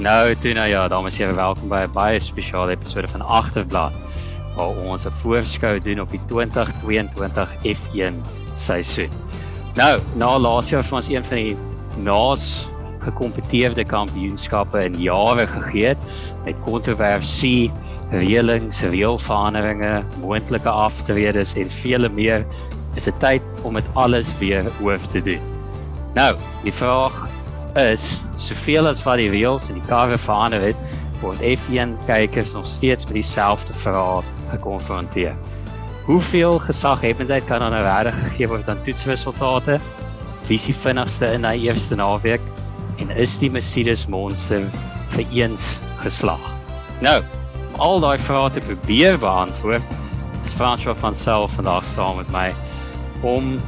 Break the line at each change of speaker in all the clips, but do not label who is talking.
Nou, toe nou ja, dames en here, welkom by 'n baie spesiale episode van Agterblad waar ons 'n voorskou doen op die 2022 F1 seisoen. Nou, na laas jaar het ons een van die naas gekompeteerde kampioenskappe in jare gegee met kontroversie, reëlings, reëlveranderinge, moontlike aftredes en vele meer. Is dit tyd om dit alles weer oor te doen? Nou, die vraag is, soveel as wat die reëls en die karre verander het, word F1 kykers nog steeds met dieselfde vrae gekonfronteer. Hoeveel gesaghebendheid kan aan 'n regtig gegee word aan toetsresultate? Wie is die vinnigste in daai eerste naweek en is die Mercedes monster vir eens geslaag? Nou, om al daai vrae te probeer beantwoord, is François van self vandag saam met my om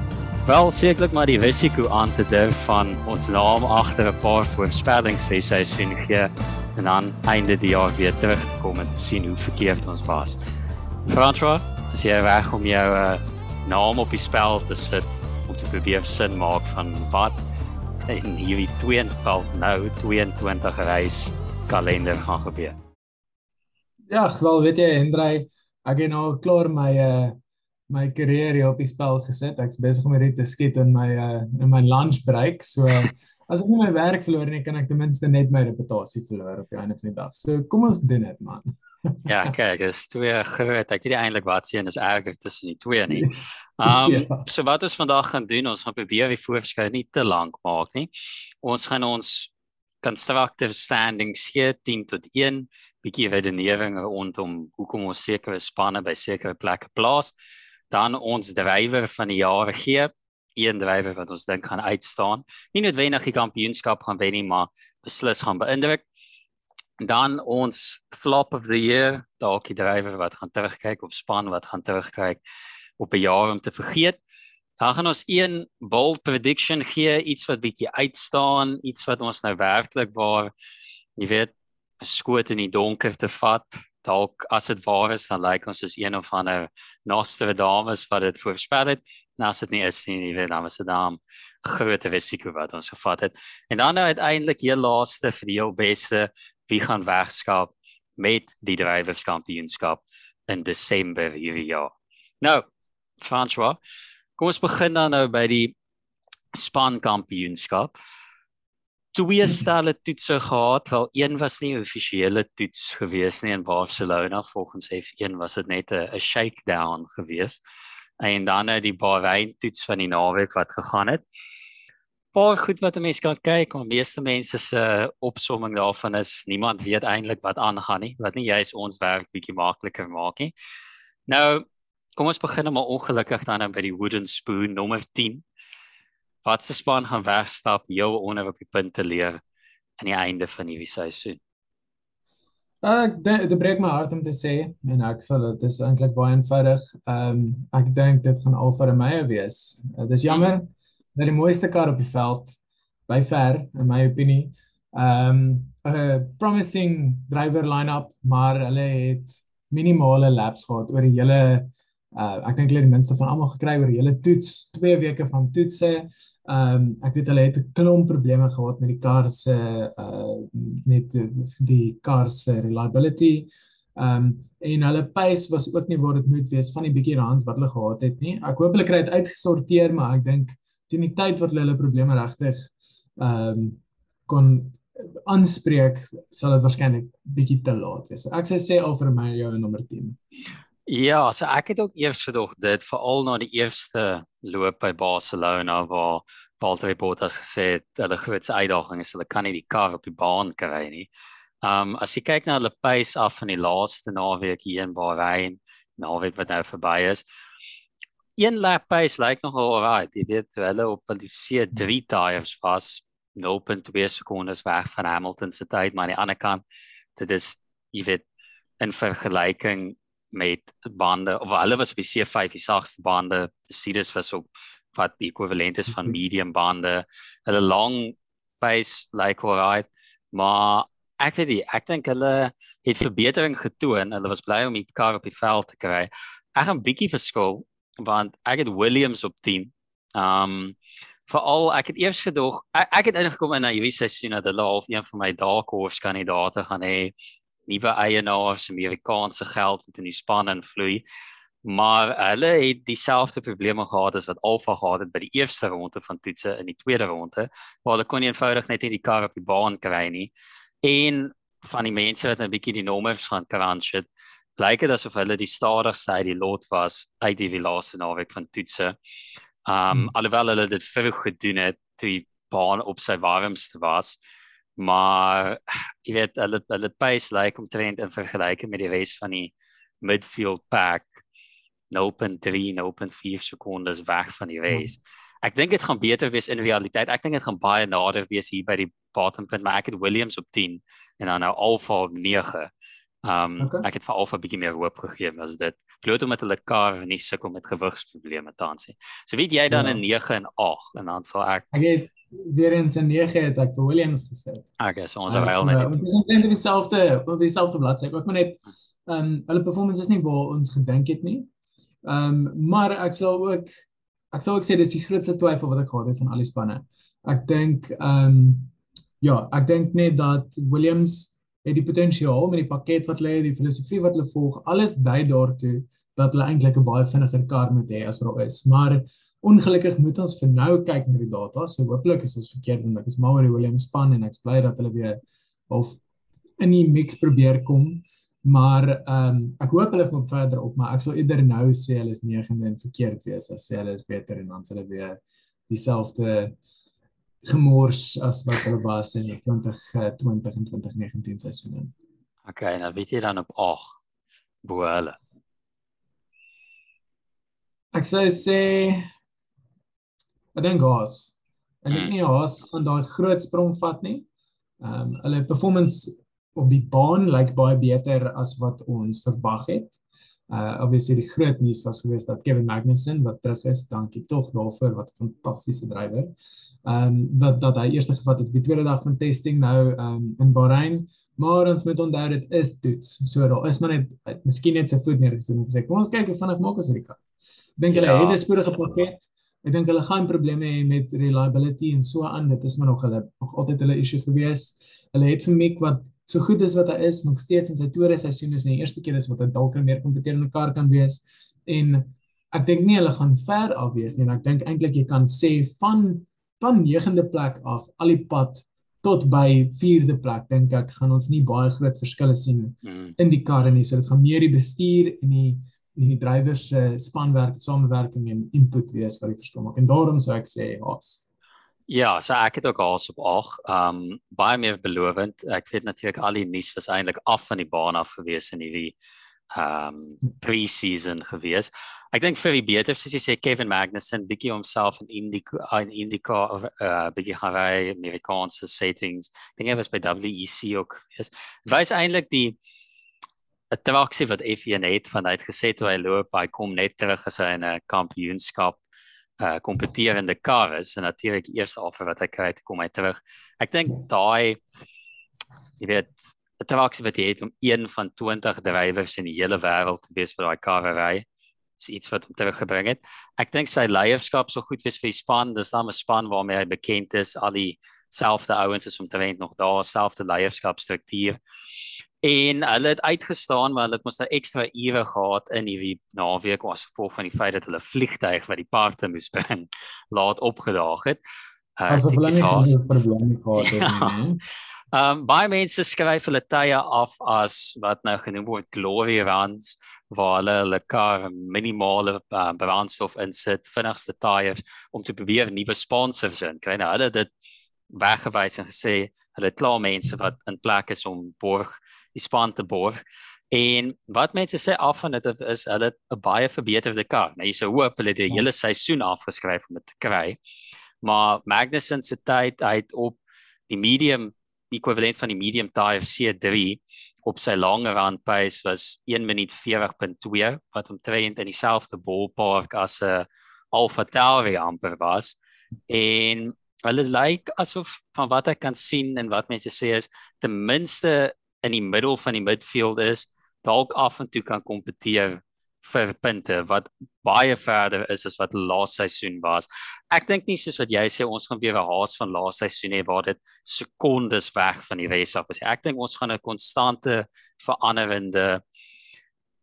wel sekerlik maar die risiko aan te durf van ons naam agter 'n paar voorspellings vir seisoen gee en dan einde die jaar weer terug te kom en te sien hoe verkeerd ons was. François, as jy reg om jou uh, naam op die spel te sit om te probeer sin maak van wat in hierdie 22 nou 22 reis kalender gaan gebeur.
Ja, wel weet jy Hendrey, ek het nou klaar my uh my karier hier op die spel gesit. Ek's besig om hierdie te skiet in my uh in my lunch break. So as ek nie my werk verloor nie, kan ek ten minste net my reputasie verloor op die einde van die dag. So kom ons doen dit, man.
ja, kyk, dis twee groot. Ek weet eintlik wat sien is erger tussen die twee nie. Um ja. so wat ons vandag gaan doen, ons gaan probeer die voorskou nie te lank maak nie. Ons gaan ons constructive standings gee 10 tot 1 bietjie redenering rondom hoekom ons sekere spanne by sekere plekke plaas dan ons drywer van die jaar gee. Een drywer wat ons dink gaan uitstaan. Nie noodwendig die kampioenskap gaan wen nie maar beslis gaan beïndruk. Dan ons flop of the year dalk die drywer wat gaan terugkyk of span wat gaan terugkyk op 'n jaar om te vergeet. Dan gaan ons een bold prediction gee iets wat bietjie uitstaan iets wat ons nou werklik waar jy weet skoot in die donker te vat dalk as dit waar is dan lyk ons soos een of ander Nostradamus wat dit voorspel het. En as dit nie is nie jy weet dan was dit dan groot risiko wat ons gevat het. En dan nou uiteindelik heel laaste vir die heel beste wie gaan wegskap met die drywerskampioenskap in Desember hierdie jaar? Nou François kom ons begin dan nou by die span kampioenskap twee stelle toetse gehad, wel een was nie 'n offisiële toets gewees nie in Barcelona volgens F1 was dit net 'n shakedown gewees. En dan nou die Bahrein toets van die naweek wat gegaan het. Paar goed wat 'n mens kan kyk, maar meeste mense se opsomming daarvan is niemand weet eintlik wat aangaan nie, wat nie juist ons werk bietjie makliker maak nie. Nou, kom ons begin maar ongelukkig dan nou by die wooden spoon nommer 10 wat se span gaan wegstap heel onder op die punt te leer aan die einde van hierdie seisoen.
Ek dit breek my hart om te sê en ek sal dit is eintlik baie eenvoudig. Ehm um, ek dink dit gaan Alfa Romeo wees. Uh, dis jammer dat die mooiste kar op die veld by ver in my opinie. Ehm um, 'n promising driver line-up, maar hulle het minimale laps gehad oor die hele uh ek dink hulle het die minste van almal gekry oor die hele toets, 2 weke van toetse. Um, ek weet hulle het 'n klomp probleme gehad met die kar se uh net die kar se reliability. Um, en hulle pace was ook nie waar dit moet wees van die bietjie runs wat hulle gehad het nie. Ek hoop hulle kry dit uitgesorteer, maar ek dink teen die tyd wat hulle hulle probleme regtig um, kon aanspreek, sal dit waarskynlik bietjie te laat wees. So ek sou sê al vir my jou nommer 10.
Ja, so ek het ook eers gedog dit veral na die eerste loop by Barcelona waar Valtteri Bottas gesê het hulle grootste uitdaging is hulle kan nie die kar op die baan kry nie. Um as jy kyk na hulle pace af van die laaste naweek hier in Bahrein, naweek wat nou verby is. Een lap pace lyk nog alright. Jy weet hulle op die C3 tyres was 0.2 sekondes weg van Hamilton se tyd, maar aan die ander kant dit is jy weet in vergelyking met bande of hulle was op die C5 die sagste bande Mercedes was op wat die ekwivalent is van mhm. medium bande. Hulle long pace like alright maar ek weet nie ek dink hulle het verbetering getoon. Hulle was bly om die kar op die veld te kry. Ek gaan bietjie verskil want ek het Williams op 10 um veral ek het eers gedog ek, ek het ingekom in 'n hierdie seisoen dat hulle half een van my dark horse kandidaate gaan hê nuwe eienaars Amerikaanse geld wat in die span invloei maar hulle het dieselfde probleme gehad as wat Alfa gehad het by die eerste ronde van toetse in die tweede ronde waar hulle kon nie eenvoudig net nie die kar op die baan kry nie en van die mense wat 'n bietjie die nommers gaan crunch het lyk dit asof hulle die stadigste uit die lot was uit die laaste naweek van toetse Um hmm. alhoewel hulle dit vroeg gedoen het toe die baan op sy warmste was. Maar jy weet hulle hulle pace lyk like omtrent in vergelyking met die res van die midfield pack 0.3 0.4 sekondes weg van die race. Hmm. Ek dink dit gaan beter wees in realiteit. Ek dink dit gaan baie nader wees hier by die bottom punt, maar ek het Williams op 10 en dan nou Alfa op 9. Um okay. ek het vir Alfa bietjie meer hoop gegee as dit. Bloot omdat hulle kar nie sukkel met gewigsprobleme tans nie. So weet jy dan ja. 'n 9 en 8 en dan sal ek
Ek het weer eens 'n 9 het ek vir Williams gesit.
Okay, so ons raai net.
Dit is omtrent dieselfde, op dieselfde bladsy. Ek moet net um hulle performance is nie waar ons gedink het nie. Um maar ek sal ook ek sal ook sê dis die grootste twyfel wat ek gehad het van al die spanne. Ek dink um ja, ek dink net dat Williams het die potensiaal met die pakket wat hulle het, die filosofie wat hulle volg, alles dui daartoe dat hulle eintlik 'n baie vinniger kar moet hê as wat daar is. Maar ongelukkig moet ons vir nou kyk na die data. So hopelik is ons verkeerd en ek is maar oor die Williams span en ek's bly dat hulle weer of in die mix probeer kom. Maar ehm um, ek hoop hulle kom verder op, maar ek sal eerder nou sê hulle is 9de en verkeerd wees as sê hulle is beter en dan sal hulle weer dieselfde gemors as wat hulle was in die 2020 en 2019 seisoene.
Okay, nou weet jy dan op 8 bo hulle.
Ek sê sê ek dink Haas. Ek dink hmm. nie Haas gaan daai groot sprong vat nie. Ehm um, hulle performance op die baan lyk baie beter as wat ons verwag het. Uh obviously die groot nuus was geweest dat Kevin Magnussen wat terug is, dankie tog daarvoor wat 'n fantastiese drywer. Um, dat dat hy eerste gevat het op die tweede dag van testing nou um, in Bahrain, maar ons moet onthou dit is toets. So daar is maar net miskien net sy voet neergesit en gesê kom ons kyk hoe vinnig maak ons hierdie kar. Ek dink hulle ja. het 'n spoedige pakket. Ek dink hulle gaan probleme hê met reliability en so aan. Dit is maar nog hulle nog altyd hulle issue gewees. Hulle het vir Mick wat so goed is wat hy is nog steeds in sy tweede seisoen is en die eerste keer is wat hy dalk meer kompeterende kar kan wees. En ek dink nie hulle gaan ver af wees nie en ek dink eintlik jy kan sê van van 9de plek af al die pad tot by 4de plek dink ek gaan ons nie baie groot verskille sien mm. in die karre nie. So dit gaan meer die bestuur en die die drywers se spanwerk samewerking en input wees wat die verskil maak. En daarom sou ek sê Haas
Ja, so ek het ook als op 8. Um baie meer belovend. Ek weet natuurlik al die nuus was eintlik af van die baan af gewees in hierdie um pre-season gewees. Ek dink vir die beter soos jy sê Kevin Magnussen bietjie homself in Indica in Indica uh bietjie Hawaii Amerikaanse settings. Ek dink hy was by WEC ook gewees. Wys eintlik die attraksie wat F1 het van hy het gesê toe hy loop, hy kom net terug as hy in 'n kampioenskap uh kompeterende kar is en natuurlik die eerste offer wat hy kry te kom hy terug. Ek dink daai jy weet atraksie wat jy het om een van 20 drywers in die hele wêreld te wees vir daai karrery is iets wat hom teruggebring het. Ek dink sy leierskap sou goed wees vir die span. Dis dan 'n span waarmee hy bekend is. Al die selfde ouens is omtrent nog daar, selfde leierskapstruktuur en hulle het uitgestaan maar hulle het mos nou ekstra ure gehad in hierdie naweek as gevolg van die feit dat hulle vliegtyg wat die paarte moes bring laat opgedaag het.
Uh, As hulle nie 'n probleem gehad het ja. nie.
Ehm um, baie mense skryf hulle tye af as wat nou genoem word glory runs waar hulle hulle kar minimale uh, brandstof insit, vinnigste tyres om te probeer nuwe sponsors in kry. Nou hulle het dit weggewys en gesê hulle klaar mense wat in plek is om borg die span te borg. En wat mense sê af van dit is hulle 'n baie verbeterde kar. Nou jy sou hoop hulle het die ja. hele seisoen afgeskryf om dit te kry. Maar Magnussen se tyd uit op die medium ekwivalent van die medium tire C3 op sy lange run pace was 1 minuut 40.2 wat omtrent in dieselfde ballpark as 'n Alfa Tauri amper was. En hulle lyk asof van wat ek kan sien en wat mense sê is ten minste in die middel van die midfield is, dalk af en toe kan kompeteer vir punte wat baie verder is as wat laaste seisoen was. Ek dink nie soos wat jy sê ons gaan weer 'n haas van laaste seisoen hê waar dit sekondes weg van die res af is. Ek dink ons gaan 'n konstante veranderende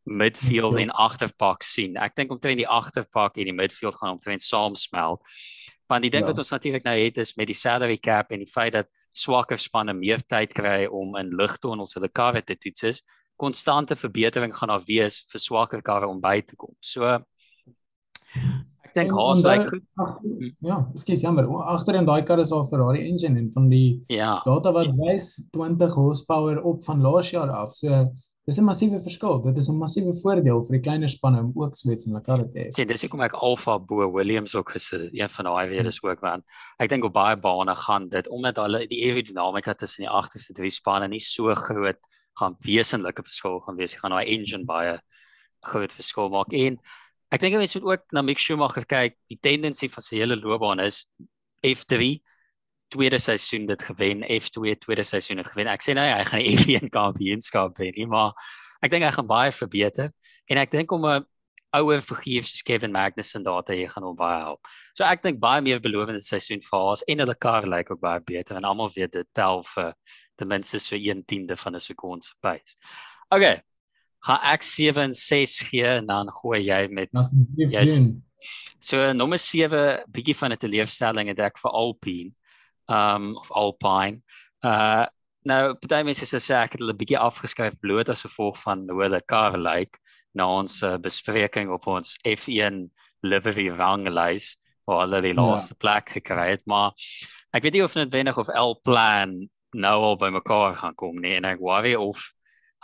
midfield en agterpak sien. Ek dink omtrent die agterpak en die midfield gaan omtrent saamsmelt. Want die ding ja. wat ons natuurlik nou het is met die salary cap en die feit dat swakker spanne meer tyd kry om in ligtunnels hulle karre te toets konstante verbetering gaan daar wees vir swakker karre om by te kom. So ek dink Haas lyk goed.
Hm. Ja, ekskuus jammer. Agter in daai kar is al Ferrari engine en van die ja. data wat wys 20 horsepower op van laas jaar af. So dis 'n massiewe verskil. Dit is 'n massiewe voordeel vir die kleiner spanne om ook swets hulle karre te hê.
Sien, dis hoekom ek Alfa bo Williams ook gesit het. Een van daai weer is ook want ek dink op baie bane gaan dit omdat hulle die aerodinamika tussen die agterste drie spanne nie so groot gaan wesenlike verskil gaan wees. Jy gaan daai engine baie groot verskil maak. En ek dink mense moet ook na Mick Schumacher kyk. Die tendensie van sy hele loopbaan is F3 tweede seisoen dit gewen, F2 tweede seisoen het gewen. Ek sê nou hy gaan die F1 kampioenskap wen, nie, maar ek dink hy gaan baie verbeter. En ek dink om 'n ouer figuur soos Kevin Magnussen daar te hê gaan hom baie help. So ek dink baie meer belovende seisoen vir Haas en hulle kar lyk ook baie beter en almal weet dit tel vir ten minste so 1/10de van 'n sekonde se pace. Okay. Gaan ek 7 en 6 gee en dan gooi jy met yes. So nommer 7 bietjie van 'n teleurstelling het ek vir Alpine. Um of Alpine. Uh nou baie mense sê ek het hulle bietjie afgeskryf bloot as gevolg van hoe hulle kar lyk like, na ons uh, bespreking of ons F1 livery ranglys waar hulle die ja. laaste ja. plek gekry het, maar ek weet nie of dit wenig of L plan nou al by mekaar gaan kom nie en ek worry of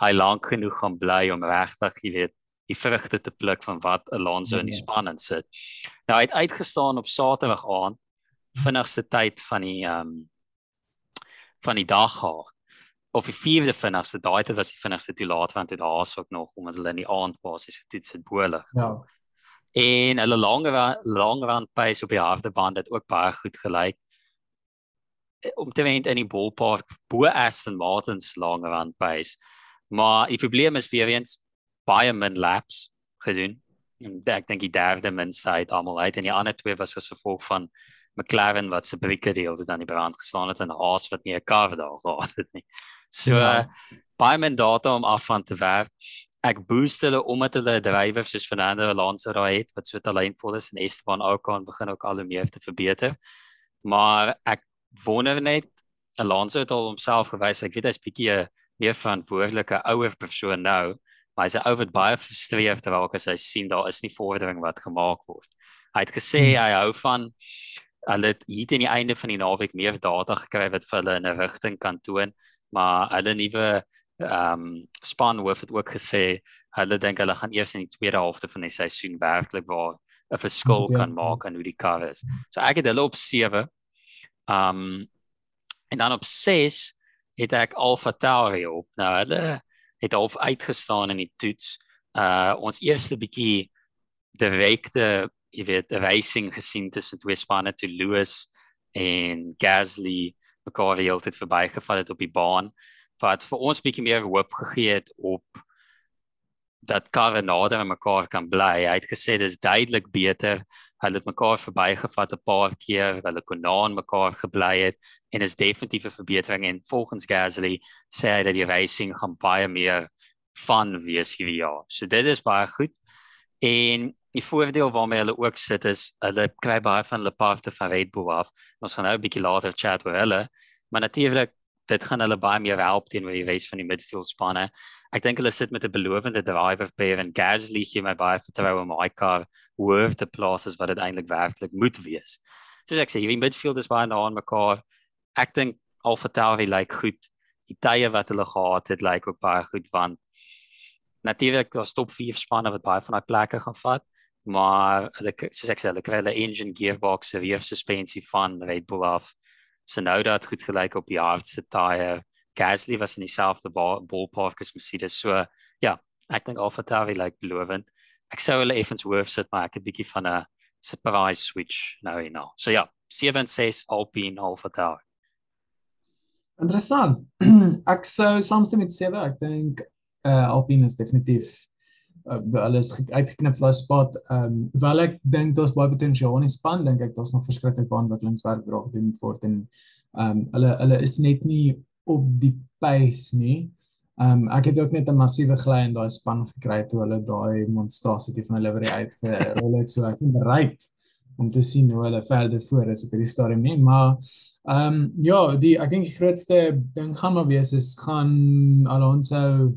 hy lank genoeg gaan bly om regtig, jy weet, die vrugte te pluk van wat Alonso in die ja. span in sit. Nou hy het uitgestaan op Saterdag aand, vinnigste tyd van die ehm um, van die dag gehad. Of die vierde vinnigste, daai tyd was die vinnigste toe laat want dit haas ook nog omdat hulle in die aand basis getoets het bolig. Ja. En hulle langer langer aan pace op die halfde band het ook baie goed gelyk om te wen in die ballpark bo Aston Martin se lange rand pace. Maar die probleem is weer eens baie min laps gedoen. En ek dink die derde minste uit almal uit en die ander twee was as gevolg van McLaren wat se brieke deel het aan die brand geslaan het en Haas wat nie 'n kar daar gehad het nie. So ja. uh, baie min data om af van te werf. Ek boost hulle omdat hulle drywers soos Fernando Alonso raai het wat so talentvol is en Esteban Ocon begin ook al hoe meer te verbeter. Maar ek wonder net Alonso het al homself gewys ek weet hy's bietjie 'n meer verantwoordelike ouer persoon nou maar hy's 'n ou wat baie frustreerd terwyl as hy sien daar is nie vordering wat gemaak word hy het gesê hmm. hy hou van hulle het hier teen die einde van die naweek meer data gekry wat vir hulle in 'n rigting kan toon maar hulle nuwe ehm um, span hoof het ook gesê hulle dink hulle gaan eers in die tweede helfte van die seisoen werklik waar 'n verskil ja. kan maak aan hoe die kar is. So ek het hulle op 7 Um en dan op 6 het ek Alpha Tauri op. Nou hulle het al uitgestaan in die toets. Uh ons eerste bietjie direkte, jy weet, racing gesien tussen twee spanne te Lewis en Gasly mekaar die hele tyd verbygeval het op die baan wat vir ons bietjie meer hoop gegee het op dat karre nader aan mekaar kan bly. Hy het gesê dis duidelik beter hulle het mekaar verbygevat 'n paar keer, hulle kon na aan mekaar gebly het en is definitief 'n verbetering en volgens Gasly sê hy dat die racing gaan baie meer van wees hierdie jaar. So dit is baie goed. En die voordeel waarmee hulle ook sit is hulle kry baie van hulle parte van Red Bull af. Ons gaan nou 'n bietjie later chat oor hulle, maar natuurlik dit gaan hulle baie meer help teenoor die res van die midfield spanne. Ek dink hulle sit met 'n belowende driver pair en Gasly gee my baie vertroue om hy kar hoof te plaas as wat dit eintlik werklik moet wees. Soos ek sê, hierdie midfield is baie na aan mekaar. Ek dink Alfa Tauri lyk goed. Die tye wat hulle gehad het lyk ook baie goed want natuurlik daar stop vier spanne wat baie van daai plekke gaan vat, maar hulle soos ek sê, hulle kry hulle engine gearbox, rear suspensie van Red Bull af. Sonoda het goed gelyk op die hardste tye. Gasly was in dieselfde ballpark as Mercedes. So ja, ek dink Alfa Tauri lyk belovend ek sou hulle effens hoof sit maar ek het 'n bietjie van 'n surprise switch nou en nou. So ja, 76 Alpine Alpha Tower.
Interessant. ek sou saamstem met Sewe. Ek dink uh Alpine is definitief uh, hulle is uitgeknip vir spot. Ehm um, wel ek dink daar's baie potensiaal in die span, dink ek daar's nog verskriklik baie ontwikkelingswerk wat gedoen word en ehm um, hulle hulle is net nie op die pace nie. Ehm um, ek het ook net 'n massiewe gly in daai span gekry toe hulle daai monstrosity van hulle livery uitgerol het so ek is bereid om te sien hoe hulle verder voor is op hierdie stadium nie, maar ehm um, ja, die ek dink die grootste ding gaan maar wees is gaan Alonso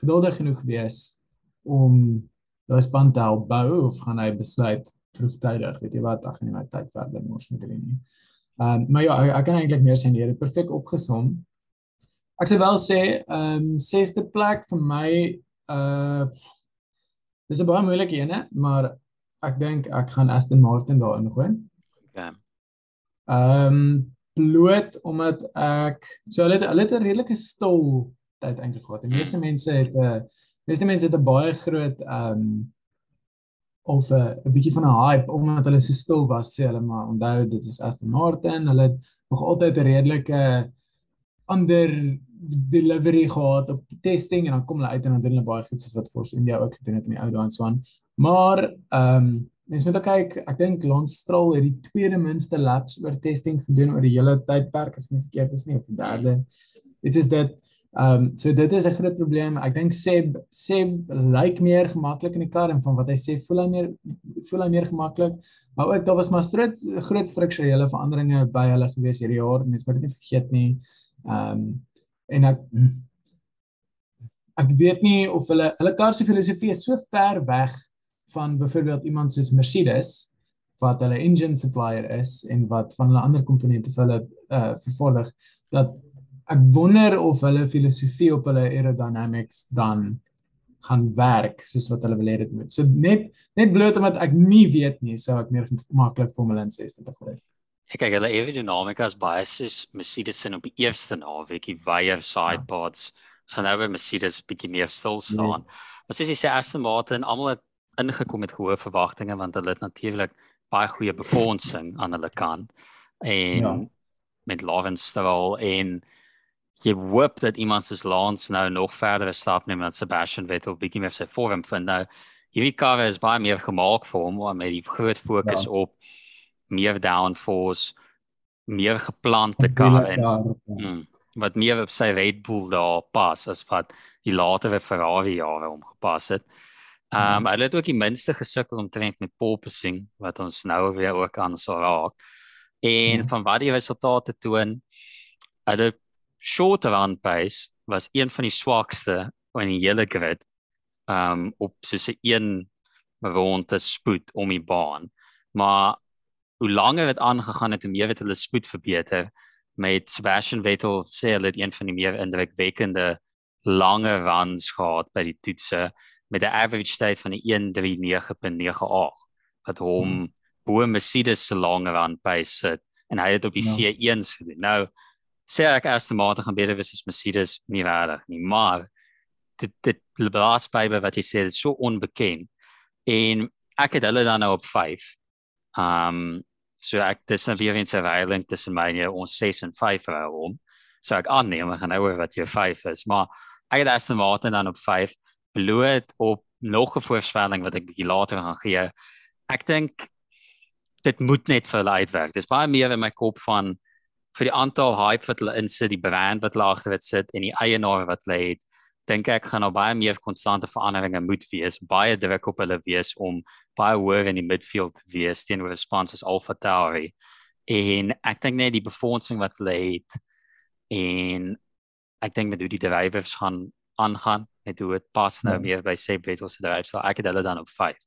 geduldig genoeg wees om daai span te help bou of gaan hy besluit vroegtydig, weet jy wat, ag nee, my tyd verder mors met hulle nie. Ehm um, maar ja, ek, ek kan eintlik meer sê nee, dit perfek opgesom. Ek sou wel sê ehm um, sesde plek vir my uh dis 'n baie moeilike een, maar ek dink ek gaan Aston Martin daarin gooi. Ja. Ehm um, bloot omdat ek so hulle het hulle het 'n redelike stil tyd eintlik gehad. Die meeste mm. mense het 'n uh, meeste mense het 'n baie groot um, of 'n bietjie van 'n hype omdat hulle so stil was sê hulle maar onthou dit is Aston Martin. Hulle het nog altyd 'n redelike ander delivery gehad op testing en dan kom hulle uit en dan doen hulle baie goed soos wat Force India ook gedoen het in die ou dae swan maar ehm um, mens moet ook kyk ek dink Lance Stroll het die tweede minste laps oor testing gedoen oor die hele tydperk as ek nie verkeerd is nie of die derde. Dit is dat Ehm um, so dit is 'n groot probleem. Ek dink Seb Seb lyk meer gemaklik in die kar en van wat hy sê voel hy meer voel hy meer gemaklik. Maar ook daar was maar strit, groot strukturele veranderinge by hulle gewees hierdie jaar. Mens moet dit nie vergeet nie. Ehm um, en ek ek weet nie of hulle hulle kar se filosofie is so ver weg van byvoorbeeld iemand soos Mercedes wat hulle engine supplier is en wat van hulle ander komponente vir hulle uh vervaardig dat ek wonder of hulle filosofie op hulle aerodynamics dan gaan werk soos wat hulle wil hê dit moet. So net net bloot omdat ek nie weet nie, sou ek meer maklik Formule 1 6 te gooi.
Ek kyk hulle aerodynamica is baie soos Mercedes in op die eerste naweek, die wire sidepods. Ja. So nou by Mercedes bietjie meer stil staan. Yes. Maar soos jy sê Aston Martin almal het ingekom met hoë verwagtinge want hulle het natuurlik baie goeie befondsing aan hulle kant en ja. met Lawrence Stroll en jy hoop dat iemand soos Lance nou nog verder stap neem met Sebastian Vettel bietjie meer sy vorm vind nou hierdie kar is baie meer gemaak vir hom met die groot fokus ja. op meer downforce meer geplante kar en ja, ja. mm, wat meer op sy Red Bull daar pas as wat die latere Ferrari jare omgepas het. Ehm um, hulle het ook die minste gesukkel om te wen met porpoising wat ons nou weer ook aan sal raak. En mm. van wat die resultate toon, hulle short run pace was een van die swakste in die hele grid um op soos 'n een ronde spoed om die baan. Maar hoe langer dit aangegaan het, hoe meer het hulle spoed verbeter met Sebastian Vettel sê hulle het een van die meer indrukwekkende lange runs gehad by die toetse met 'n average tyd van 1:39.98 wat hom hmm. bo Mercedes se lange run pace sit en hy het op die ja. C1s gedoen. Nou sê ek Aston Martin gaan beter wees as Mercedes nie regtig nie, maar dit dit blaas baie wat jy sê is so onbekend en ek het hulle dan nou op 5. Um so ek dis nou weer in se veiling tussen my en ons 6 en 5 rond. So ek aanneem ek gaan nou oor wat jou 5 is, maar ek het Aston Martin dan op 5 bloot op nog 'n voorspelling wat ek bietjie later gaan gee. Ek dink dit moet net vir hulle uitwerk. Dis baie meer in my kop van vir die aantal hype wat hulle insit, die brand wat hulle agter dit sit en die eienaar wat hulle het, dink ek gaan nou baie meer konstante veranderinge moet wees, baie druk op hulle wees om baie hoër in die midfield te wees teenoor sponsors Alpha Tauri. En ek dink net die befondsing wat hulle het en ek dink met hoe die drivers gaan aangaan, met hoe dit pas nou meer by Seb Vettel se dryfstyle. Ek het hulle dan op 5.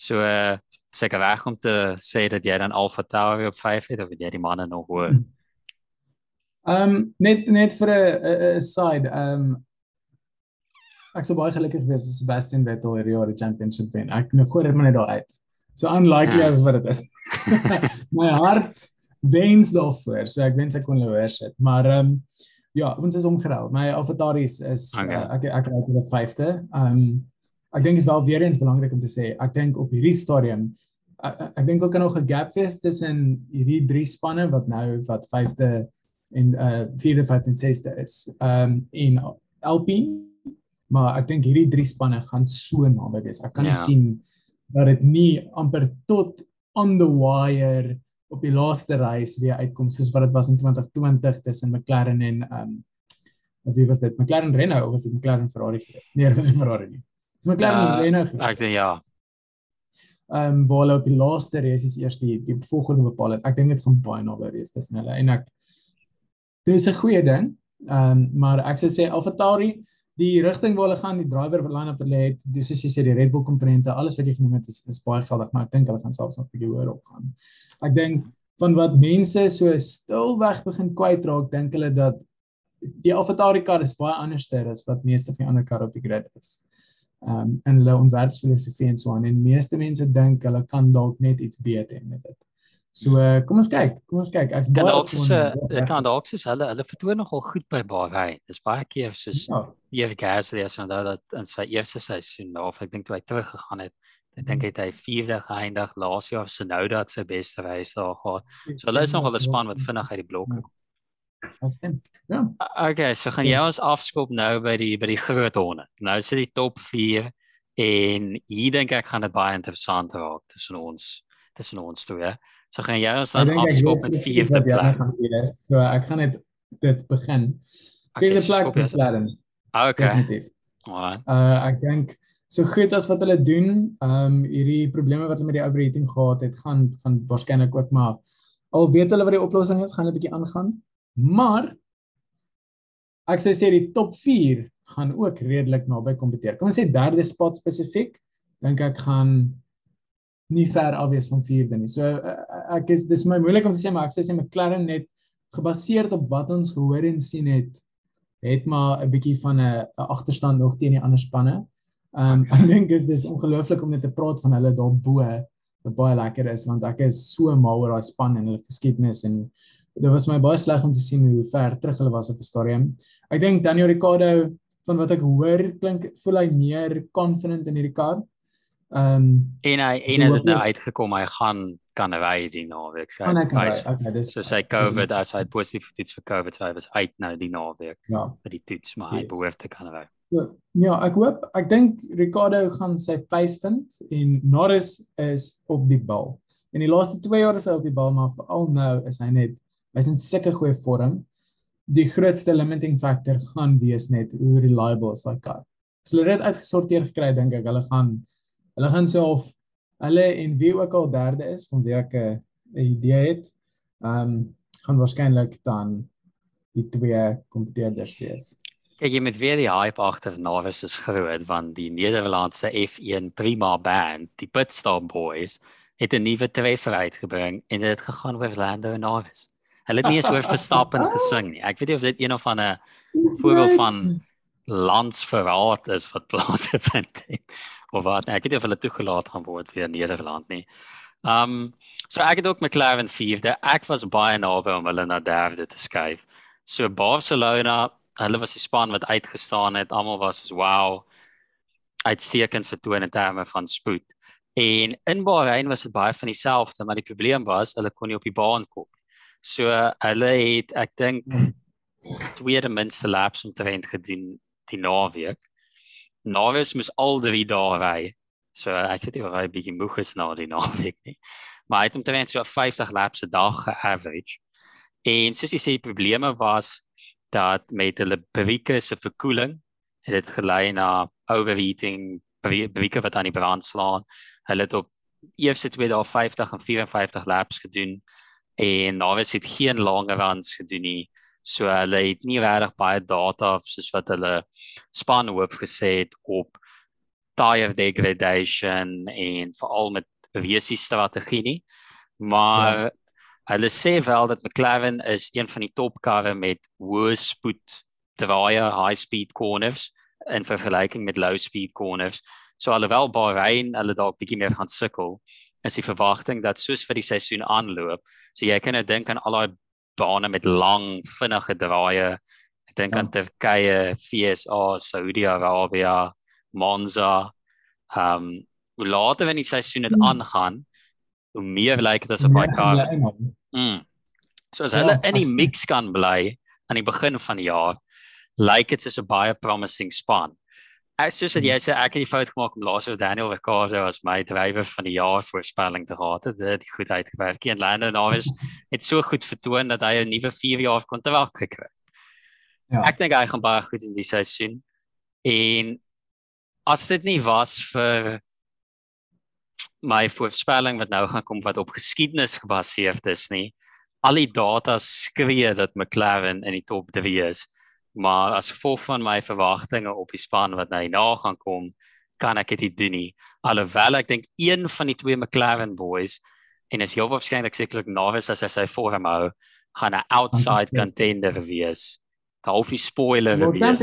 So uh, seker reg om te sê dat jy dan Alpha Tauri op 5 het of jy die manne nog hoor.
Ehm um, net net vir 'n side ehm um, ek sou baie gelukkig wees as Sebastian Vettel hierdie jaar die championship wen. Ek nou gooi dit maar net daar uit. So unlikely ja. as wat dit is. My hart wens daarvoor. So ek wens ek kon hoor sit. Maar ehm um, ja, ons is omgerou. My avataries is okay. uh, ek ek het die 5de. Ehm um, ek dink is wel weer eens belangrik om te sê. Ek dink op hierdie stadium ek, ek dink ook kan nog 'n gap wees tussen hierdie drie spanne wat nou wat 5de en uh 4de 5de 6de is. Um, en Alpine maar ek dink hierdie drie spanne gaan so naby wees. Ek kan ja. sien dat dit nie amper tot on the wire op die laaste reis weer uitkom soos wat dit was in 2020 tussen McLaren en um, wie was dit? McLaren Renault of was dit McLaren Ferrari geweest? Nee, dit was Ferrari nie. Dit was McLaren uh, Renault.
Ek dink ja.
Ehm um, waar hulle op die laaste reis is eers die die volgende bepaal het. Ek dink dit gaan baie naby wees tussen hulle en ek dis 'n goeie ding. Ehm um, maar ek sou sê AlphaTauri die rigting waar hulle gaan, die driver wat line-up hulle het, dis soos jy sê die Red Bull komponente, alles wat jy genoem het is is baie geldig, maar ek dink hulle gaan selfs nog 'n bietjie hoër opgaan. Ek dink van wat mense so stilweg begin kwytraak, dink hulle dat die AlphaTauri kar is baie anderster as wat meeste van die ander karre op die grid is. Ehm um, en hulle ontwerpsfilosofie en so aan en meeste mense dink hulle kan dalk net iets beter met dit. So uh, kom ons kyk, kom ons kyk. Ek's
baie op so dit kan dalk soos hulle hulle vertoon nogal goed by Bahrain. Dis baie keer soos ja. Jeff Gasly as hy nou dat in sy eerste seisoen of ek dink toe hy terug gegaan het, ek dink het hy vierde geëindig laas jaar se nou dat sy beste reis daar gehad. So hulle is nogal 'n span wat vinnig uit die blokke
kom. Ek stem. Ja.
Okay, so gaan jy ons afskop nou by die by die groot honde. Nou sit die top 4 en hier dink ek gaan dit baie interessant raak tussen ons tussen ons twee. Ja? So gaan jy ons dan afskop met vierde plek.
So ek gaan net dit begin. Vierde okay, plek vir McLaren.
Ah, okay. Definitief.
Alright. Uh ek dink so goed as wat hulle doen, ehm um, hierdie probleme wat hulle met die overheating gehad het, gaan gaan waarskynlik ook maar al weet hulle wat die oplossing is, gaan hulle bietjie aangaan. Maar ek sê sê die top 4 gaan ook redelik naby kompeteer. Kom ons sê derde spot spesifiek, dink ek gaan nie ver af wees van vierde nie. So uh, ek is dis my moeilik om te sê maar ek sê sê McLaren net gebaseer op wat ons gehoor en sien het het maar 'n bietjie van 'n agterstand nog teen die ander spanne. Ehm um, okay. ek dink dit is ongelooflik om net te praat van hulle daar bo wat baie lekker is want ek is so mal oor daai span en hulle geskiedenis en dit was my baie sleg om te sien hoe ver terug hulle was op die stadium. Ek dink Daniel Ricciardo van wat ek hoor klink voel hy meer confident in hierdie kar. Ehm um,
en hy en hy het nou uitgekom hy gaan kan ry die naweek.
Hy hy okay, dis
so sy COVID as hy positief toets vir COVID so hy was uit nou die naweek.
Ja.
vir die toets maar yes. hy behoort te kan ry.
Ja, ek hoop ek dink Ricardo gaan sy pace vind en Norris is op die bal. In die laaste 2 jaar is hy op die bal maar veral nou is hy net hy's in sulke goeie vorm. Die grootste limiting factor gaan wees net hoe reliable is daai kar. As hulle dit uitgesorteer gekry dink ek hulle gaan hulle gaan so of hulle en wie ook al derde is van wie ek 'n idee het, ehm um, gaan waarskynlik dan die twee kompeteerders wees.
Kyk jy met weer die hype agter Navis is groot want die Nederlandse F1 Prima band, die Pitstop Boys, het 'n nuwe treffer uitgebring en dit het gegaan oor Lando Norris. Hulle het nie eens oor Verstappen gesing nie. Ek weet nie of dit een of ander voorbeeld van landsverraad is wat plaasgevind het of wat ek weet nie of hulle toegelaat gaan word vir Nederland nie. Um so ek het ook McLaren 4de. Ek was baie naby om hulle na derde te skuif. So Barcelona, hulle was die span wat uitgestaan het. Almal was so wow. Uitstekend vertoon in terme van spoed. En in Bahrein was dit baie van dieselfde, maar die probleem was hulle kon nie op die baan kom. So hulle het ek dink tweede minste laps omtrent gedoen die naweek. Norris moes al drie dae ry. So ek weet nie of hy bietjie moeg is na die naweek nie. Maar hy het omtrent so 50 laps 'n dag ge-average. En soos jy sê, die probleme was dat met hulle brieke se verkoeling het dit gelei na overheating, brieke wat aan die brand slaan. Hulle het op eerste twee dae 50 en 54 laps gedoen en Norris het geen lange runs gedoen nie. So hulle het nie regtig baie data soos wat hulle span hoof gesê het op tire degradation en veral met wesie strategie nie. Maar ja. hulle sê wel dat McLaren is een van die topkarre met hoë spoed draaie high speed corners in vergelyking met low speed corners. So alhoewel Bahrain hulle dalk bietjie meer gaan sukkel, is die verwagting dat soos vir die seisoen aanloop, so jy kan nou dink aan al daai bane met lang vinnige draaie. Ek dink ja. aan Turkye, FSA, Saudi-Arabië, Monza. Ehm um, hoe later in die seisoen dit hmm. aangaan, hoe meer lyk dit asof hy kan. Mm. So as ja, hulle in die mix kan bly aan die begin van die jaar, lyk dit soos 'n baie promising span. Ek sê dat jy sê ek het die fout gemaak om laas oor Daniel Ricciardo as my drywer van die jaar voorspelling te gehad het. Dit het goed uitgewerk. En Lando Norris het so goed vertoon dat hy 'n nuwe 4 jaar kontrak gekry het. Ja. Ek dink hy gaan baie goed in die seisoen. En as dit nie was vir my voorspelling wat nou gaan kom wat op geskiedenis gebaseer is nie, al die data skree dat McLaren in die top 3 is maar as gevolg van my verwagtinge op die span wat nou na gaan kom, kan ek dit doen nie. Alhoewel ek dink een van die twee McLaren boys en is heel waarskynlik sekerlik Norris as hy sy vorm hou, gaan 'n outside contender wees. Hoef jy spoiler wees.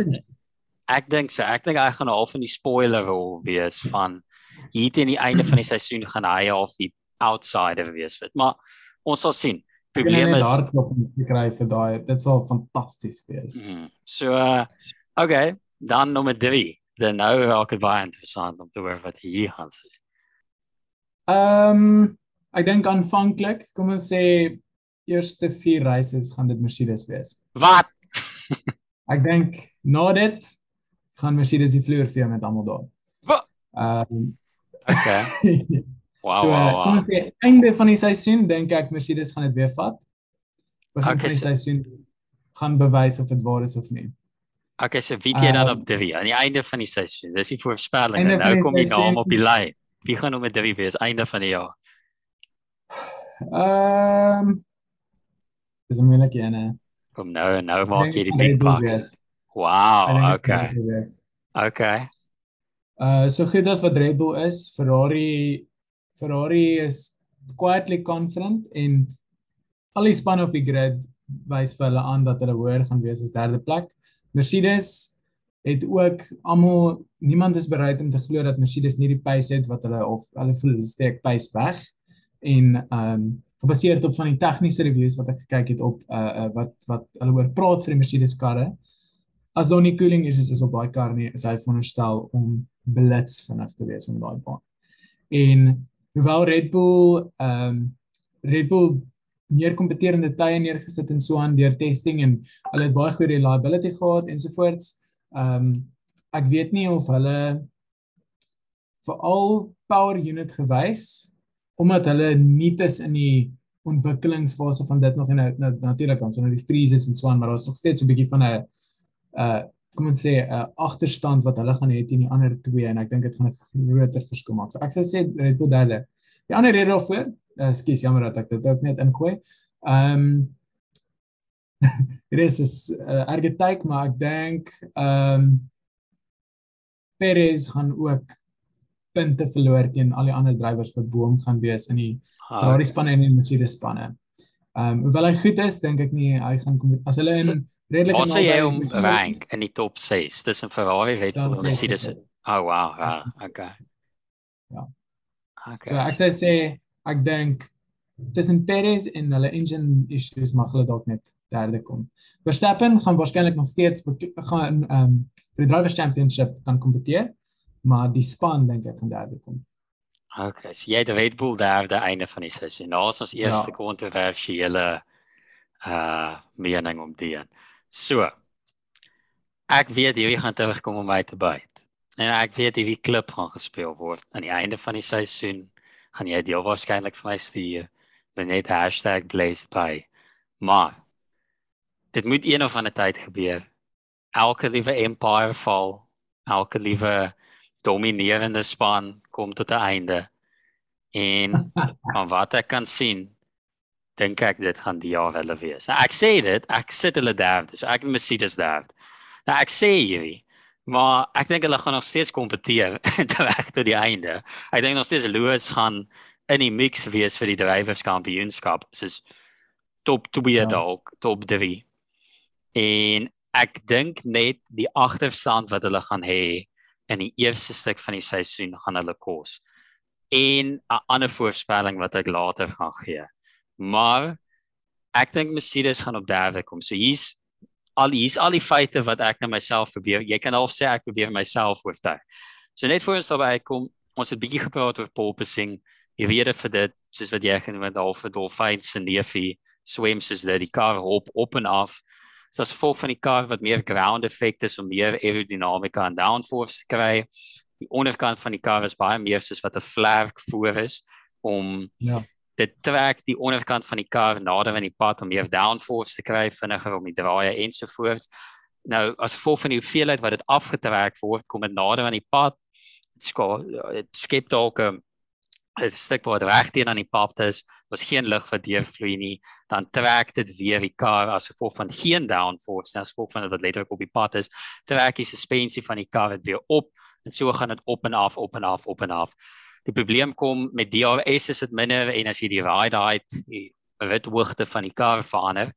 Ek dink so, ek dink hy gaan half in die spoiler rol wees van hier teen die einde van die seisoen gaan hy half die outsider wees. Maar ons sal sien
probleem is hardloop om te kry vir daai. Dit sal fantasties wees. Mm.
So uh okay, dan nommer 3. Dan nou raak dit baie interessant om te hoor wat hier gaan sê.
Ehm um, ek dink aanvanklik, kom ons sê eerste 4 reise gaan dit Mercedes wees.
Wat?
ek dink na dit gaan Mercedes die vloer vee met almal daar.
Ehm um, okay.
Wow, so, wow, wow. Kom ons sê einde van die seisoen dink ek Mercedes gaan dit weer vat. Begin okay, van die seisoen gaan bewys of dit waar is of nie.
Okay, so wie jy dan uh, op 3 aan die einde van die seisoen. Dis die voorspelling. Nou kom die naam op die lyn. Wie gaan nommer 3 wees einde van die jaar?
Ehm um, Dis 'n moeilike een hè.
Kom nou, nou maak jy die big bucks. Wow, okay. Okay.
Uh so goed as wat Red Bull is, Ferrari Ferrari is quietly confident en al die spanne op die grid wys vir hulle aan dat hulle hoër gaan wees as derde plek. Mercedes het ook almal niemand is bereid om te glo dat Mercedes nie die pace het wat hulle of hulle voel hulle steek pace weg en ehm um, gebaseer op van die tegniese reviews wat ek gekyk het op uh, uh wat wat hulle oor praat vir die Mercedes karre as daar nie cooling is is op daai kar nie is hy veronderstel om blits vinnig te wees om daai baan. En hoewel Red Bull ehm um, Red Bull meer kompeterende tye neergesit en so aan deur testing en hulle het baie goeie reliability gehad ensovoorts. Ehm um, ek weet nie of hulle veral power unit gewys omdat hulle nie tes in die ontwikkelingsfase van dit nog en nou natuurlik ons onder die freezes en so aan maar daar's nog steeds 'n bietjie van 'n uh kom ons sê 'n uh, agterstand wat hulle gaan hê teen die ander twee en ek dink dit gaan 'n groter verskil maak. So ek sou sê Red Bull derde. Die ander rede daarvoor, uh, skus jammer dat ek dit ook net ingooi. Ehm um, dit is 'n uh, erge tyd, maar ek dink ehm um, Perez gaan ook punte verloor teen al die ander drywers wat boom gaan wees in die ah, Ferrari spanne en in die Mercedes spanne. Ehm um, hoewel hy goed is, dink ek nie hy gaan kom as hulle in so,
redelik naby. Ons sê jy om rank in die top 6 tussen Ferrari, Red Bull en Mercedes. Oh wow, ja, okay.
Ja. Okay. So ek sê sê ek dink tussen Perez en hulle engine issues mag hulle dalk net derde kom. Verstappen gaan waarskynlik nog steeds gaan ehm um, vir die drivers championship kan kompeteer, maar die span dink ek gaan derde kom.
Okay, so jy het Red Bull derde einde van die seisoen. Nou is ons eerste ja. kontroversiële uh mening om die een. So. Ek weet jy gaan terugkom om my te byt. En ek weet jy wie klip gaan gespeel word aan die einde van die seisoen. Gaan jy deel waarskynlik vir my stuur met #blazedby. Maar dit moet een of ander tyd gebeur. Elke liewe empire val, elke liewe dominerende span kom tot 'n einde. En van wat ek kan sien, dink ek dit gaan die jaar hulle wees. Nou ek sê dit, ek sit hulle derde, so ek en Mercedes derde. Nou ek sê hierdie, maar ek dink hulle gaan nog steeds kompeteer reg tot die einde. Ek dink nog steeds Lewis gaan in die mix wees vir die drivers kampioenskap, soos top 2 ja. dalk, top 3. En ek dink net die agterstand wat hulle gaan hê in die eerste stuk van die seisoen gaan hulle kos. En 'n ander voorspelling wat ek later gaan gee maar ek dink Mercedes gaan op derde kom. So hier's al hier's al die feite wat ek net myself probeer. Jy kan half sê ek probeer myself oortuig. So net voor ons daarby kom, ons het bietjie gepraat oor porpoising. Jy weet vir dit, soos wat jy genoem het, half vir dolfyns se neefie swem soos dit die kar op op en af. So as gevolg van die kar wat meer ground effect is om meer aerodinamika en downforce te kry. Die onderkant van die kar is baie meer soos wat 'n flare voor is om
Ja.
Dit trek die onderkant van die kar nader aan die pad om meer downforce te kry vinniger om die draaie ensovoorts. Nou as gevolg van die hoeveelheid wat dit afgetrek word, kom dit nader aan die pad. Dit skaal dit skep dalk 'n 'n stuk dit reg teen aan die pad is. Daar's geen lug wat deurvloei nie. Dan trek dit weer die kar as gevolg van geen downforce, as gevolg van dit wat letterlik op die pad is, trek die suspensie van die kar dit weer op en so gaan dit op en af, op en af, op en af. Die probleem kom met DRS is dit minder en as jy die ride height, die rithoogte van die kar verander,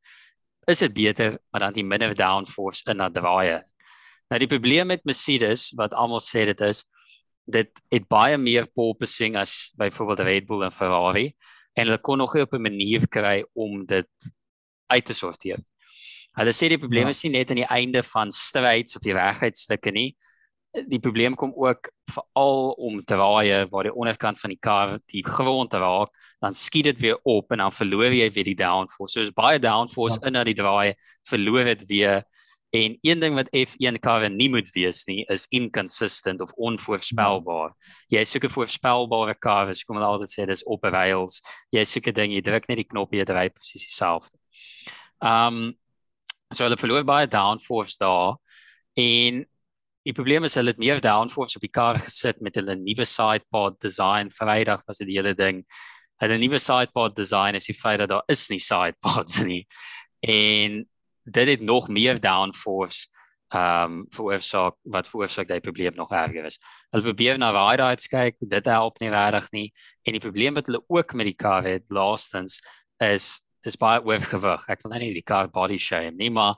is dit beter, maar dan die minder downforce in dat draaie. Nou die probleem met Mercedes wat almal sê dit is dit het baie meer porpoising as byvoorbeeld Red Bull en Ferrari en hulle kon nog nie op 'n manier kry om dit uit te sorteer. Hulle sê die probleem
Ja.
is nie net aan die einde van straights of die regheidstukke nie. Die probleem kom ook veral om draaie waar die onderkant van die kar die grond raak, dan skiet dit weer op en dan verloor jy weer die downforce. So is baie downforce
Ja.
in na die draai, verloor dit weer En een ding wat F1 karre nie moet wees nie is inconsistent of onvoorspelbaar. Jy soek 'n voorspelbare kar, as kom hulle altyd sê dis op rails. Jy soek 'n ding, jy druk net die knop jy ry presies dieselfde. Um so hulle verloor baie downforce daar en die probleem is hulle het meer downforce op die kar gesit met hulle nuwe sidepod design. Vrydag was dit die hele ding. Hulle nuwe sidepod design is die feit dat daar is nie sidepods nie. En dit het nog meer downforce ehm um, veroorsaak wat veroorsaak dat die probleem nog erger is. Hulle probeer na ride heights kyk, dit help nie regtig nie. En die probleem wat hulle ook met die kar het laastens is is baie oorgewig. Ek wil nou nie die kar body shame nie, maar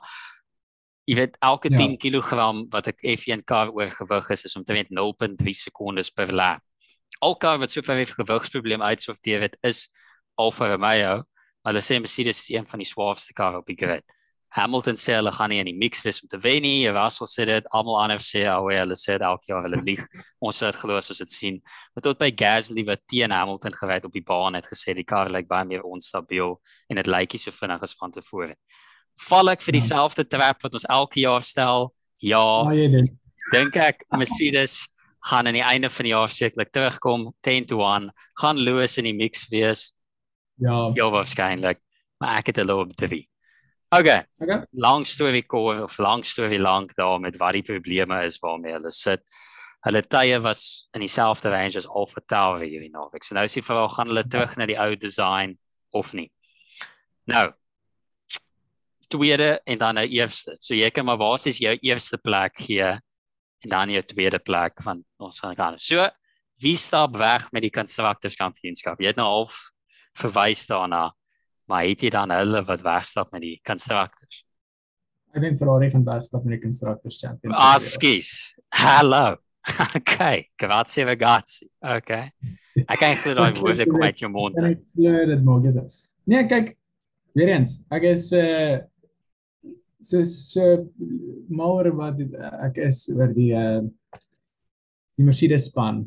jy weet elke
Ja.
10 kg wat 'n F1 kar oorgewig is is omtrent 0.3 sekondes per lap. Al kar wat so ver 'n gewigsprobleem uitsorteer het is Alfa Romeo, maar hulle sê Mercedes is een van die swaarste karre op die grid. Hamilton sê hulle gaan nie in die mix wees om te wen nie. Russell sê dit, almal anders sê oh, ja, hulle sê dit elke jaar hulle lieg. ons het glo as ons dit sien. Maar tot by Gasly wat teen Hamilton gery het op die baan het gesê die kar lyk baie meer onstabiel en dit lyk nie so vinnig as van tevore. Val ek vir
Ja.
dieselfde trap wat ons elke jaar stel? Ja,
Maar jy dit.
dink ek Mercedes gaan aan die einde van die jaar sekerlik terugkom 10 to 1, gaan Lewis in die mix wees.
Ja.
Ja, waarskynlik, maar ek het hulle op 3. Okay,
Okay.
long story kort of long story lank daar met wat die probleme is waarmee hulle sit. Hulle tye was in dieselfde range as Alfa Tauri hierdie naweek. So nou is die vraag gaan hulle terug na die ou design of nie. Nou tweede en dan nou eerste. So jy kan maar basies jou eerste plek gee en dan jou tweede plek van ons gaan gaan. So wie stap weg met die constructors kampioenskap? Jy het nou half verwys daarna, maar het jy dan hulle wat wegstap met die constructors?
Ek dink Ferrari gaan wegstap met die Constructors Championship.
Ah, skus. Hallo. Okay, grazie ragazzi. Okay. Ek kan glo daai woorde kom uit jou mond.
Ek glo dit maak dit. Nee, kyk weer eens. Ek is uh so so maar wat dit- ek is oor die uh die Mercedes span.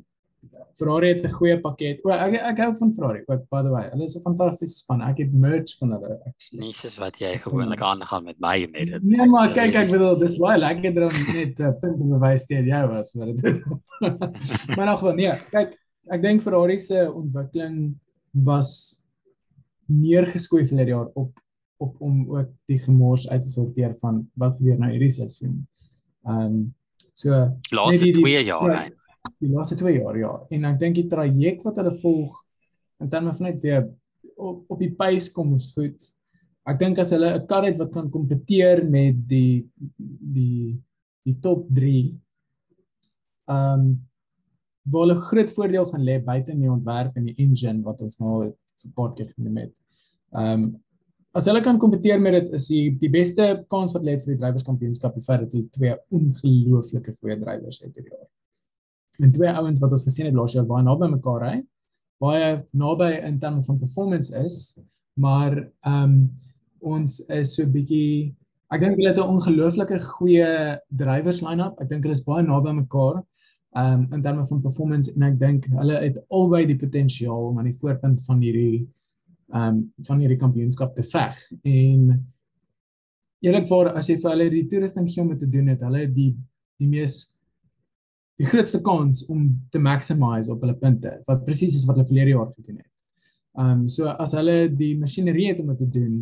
Ferrari het 'n goeie pakket. O, ek ek hou van Ferrari. Ook by the way, hulle is 'n fantastiese span. Ek het merch van hulle actually.
Nie soos wat jy gewoonlik aangaan met my met dit.
Nee, maar kyk, ek bedoel, dis baie lekker om net uh, punt te bewys teen jou was wat dit is. maar nog wel, nee, kyk, ek dink Ferrari se ontwikkeling was neergeskoei verlede jaar op op om ook die gemors uit te sorteer van wat gebeur nou hierdie seisoen. Ehm um, so
Laaste
die- die-
2 jaar
ja,
hy.
die laaste 2 jaar ja en ek dink die traject wat hulle volg in terme van net weer op, op die pace kom is goed. Ek dink as hulle 'n kar het wat kan kompeteer met die die die top 3 ehm um, waar hulle groot voordeel gaan lê buite in die ontwerp en die engine wat ons nou 'n paar keer genoem het. Ehm um, as hulle kan kompeteer met dit is die die beste kans wat lê vir die drywerskampioenskap die feit dat hulle twee ongelooflike goeie drywers het hierdie jaar. En twee ouens wat ons gesien het laas jaar baie naby mekaar ry. Baie naby in terme van performance is, maar ehm um, ons is so bietjie ek dink hulle het 'n ongelooflike goeie drywers line-up. Ek dink hulle is baie naby mekaar ehm um, in terme van performance en ek dink hulle het albei die potensiaal om aan die voorpunt van hierdie um, van hierdie kampioenskap te veg. En eerlikwaar as jy vir hulle die toerusting gee om dit te doen het, hulle die die mees die grootste kans om te maximise op hulle punte wat presies is wat hulle verlede jaar gedoen het. Um, so as hulle die masjinerie het om dit te doen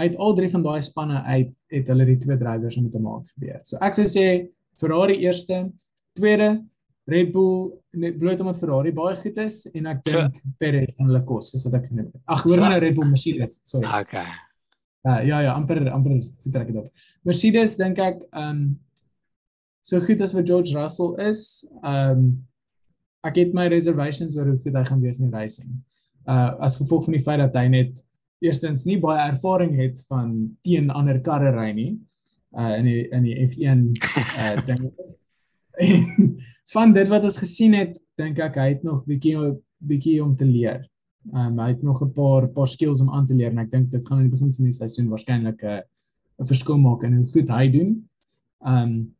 uit al drie van daai spanne uit het hulle die twee drywers om te maak gebeur. So ek sou sê Ferrari eerste, tweede Red Bull net bloot omdat Ferrari baie goed is en ek dink so, Perez gaan hulle kos soos wat ek genoem het. Ag, hoor so, maar nou Red Bull Mercedes, sorry.
Okay.
Uh, ja ja, amper amper vertrek dit op. Mercedes dink ek ehm um, so goed as wat George Russell is, ehm um, ek het my reservations oor hoe goed hy gaan wees in die racing. Uh as gevolg van die feit dat hy net eerstens nie baie ervaring het van teen ander karre ry nie. Uh in die in die F1 uh ding is. Van dit wat ons gesien het, dink ek hy het nog bietjie bietjie om te leer. Um, hy het nog 'n paar paar skills om aan te leer en ek dink dit gaan aan die begin van die seisoen waarskynlik 'n uh, 'n verskil maak in hoe goed hy doen. Um,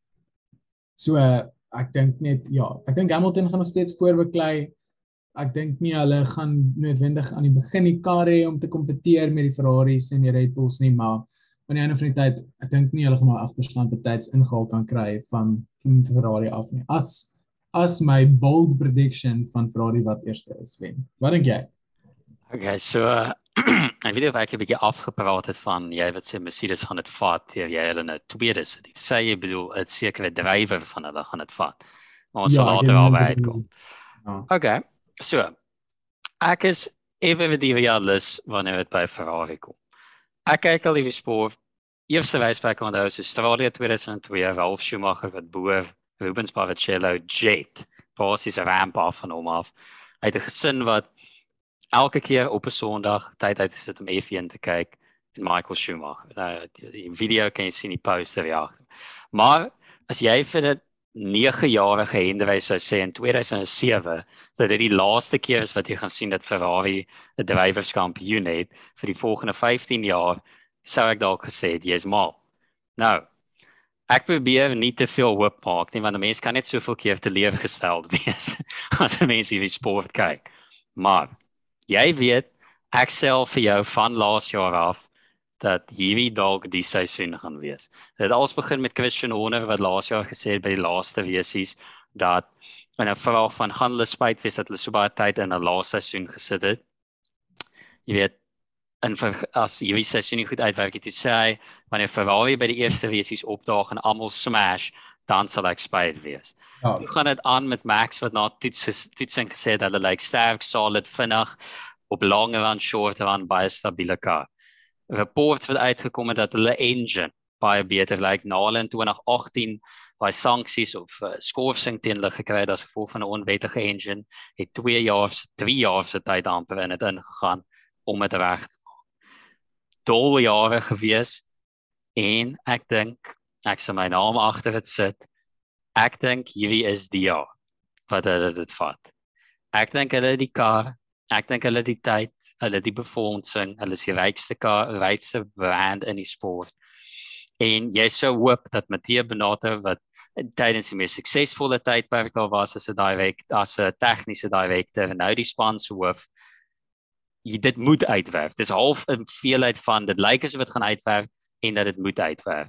so uh, ek dink net ja, ek dink Hamilton gaan nog steeds voorbeklei. Ek dink nie hulle gaan noodwendig aan die begin die kar hê om te kompeteer met die Ferraris en die Red Bulls nie, maar aan die einde van die tyd, ek dink nie hulle gaan maar agterstand betyds ingehaal kan kry van van Ferrari af nie. As as my bold prediction van Ferrari wat eerste is wen. Wat dink jy?
Okay, so uh, ek weet of ek 'n bietjie afgepraat het van jy wat sê Mercedes gaan dit vat teer jy hulle nou tweede sit. Dit sê jy bedoel 'n sekere drywer van hulle gaan dit vat. Maar ons ja, sal later al uitkom. Ja. Okay. So ek is ewe die realis wanneer dit by Ferrari kom. Ek kyk al die sport. Eerste wyswerk onthou is Australië 2002, Ralf Schumacher wat boer Rubens Barrichello jet. Basies 'n ramp af van hom af. Hy het 'n gesin wat elke keer op 'n Sondag tyd uit sit om F1 te kyk en Michael Schumacher. Nou die, die video kan jy sien die poster ja. Maar as jy vir 'n 9-jarige Hendry sou sê in 2007 dat dit die laaste keer is wat jy gaan sien dat Ferrari 'n drywerskampioen het vir die volgende 15 jaar, sou ek dalk gesê het jy's mal. Nou, ek probeer nie te veel hoop maak nie want 'n mens kan net soveel keer te lewe gestel wees as 'n mens hierdie sport kyk. Maar jy weet ek self vir jou van laas jaar af dat hierdie dalk die seisoen gaan wees. Dit het alles begin met Christian Horner wat laas jaar gesê het by die laaste wesies dat en 'n vraag van gaan hulle spyt wees dat hulle so baie tyd in 'n laaste seisoen gesit het. Jy weet en vir, as hierdie seisoen nie goed uitwerk het, sê wanneer Ferrari by die eerste wesies opdaag en almal smash, dan sal ek spyt wees. Ja. Hoe gaan dit aan met Max wat na toets toetsing gesê het hulle lyk like sterk, solid, vinnig op lange run, short run, baie stabiele kar reports wat uitgekom het dat hulle engine baie beter lyk like, na hulle in 2018 baie sanksies of uh, skorsing teen hulle gekry het as gevolg van 'n onwettige engine het 2 jaar se 3 jaar se tyd amper in dit ingegaan om dit reg te maak. Dol jare gewees en ek dink ek sal my naam agter dit sit. Ek dink hierdie is die jaar wat hulle dit vat. Ek dink hulle die kar Ek dink hulle die tyd, hulle die befondsing, hulle is die rykste rykste brand in die sport. En jy sou hoop dat Matthea Benato wat tydens die mees suksesvolle tydperk daar was as 'n direk as 'n tegniese direkteur en nou die span se hoof jy dit moet uitwerf. Dis half 'n veelheid van dit lyk asof dit gaan uitwerf en dat dit moet uitwerf.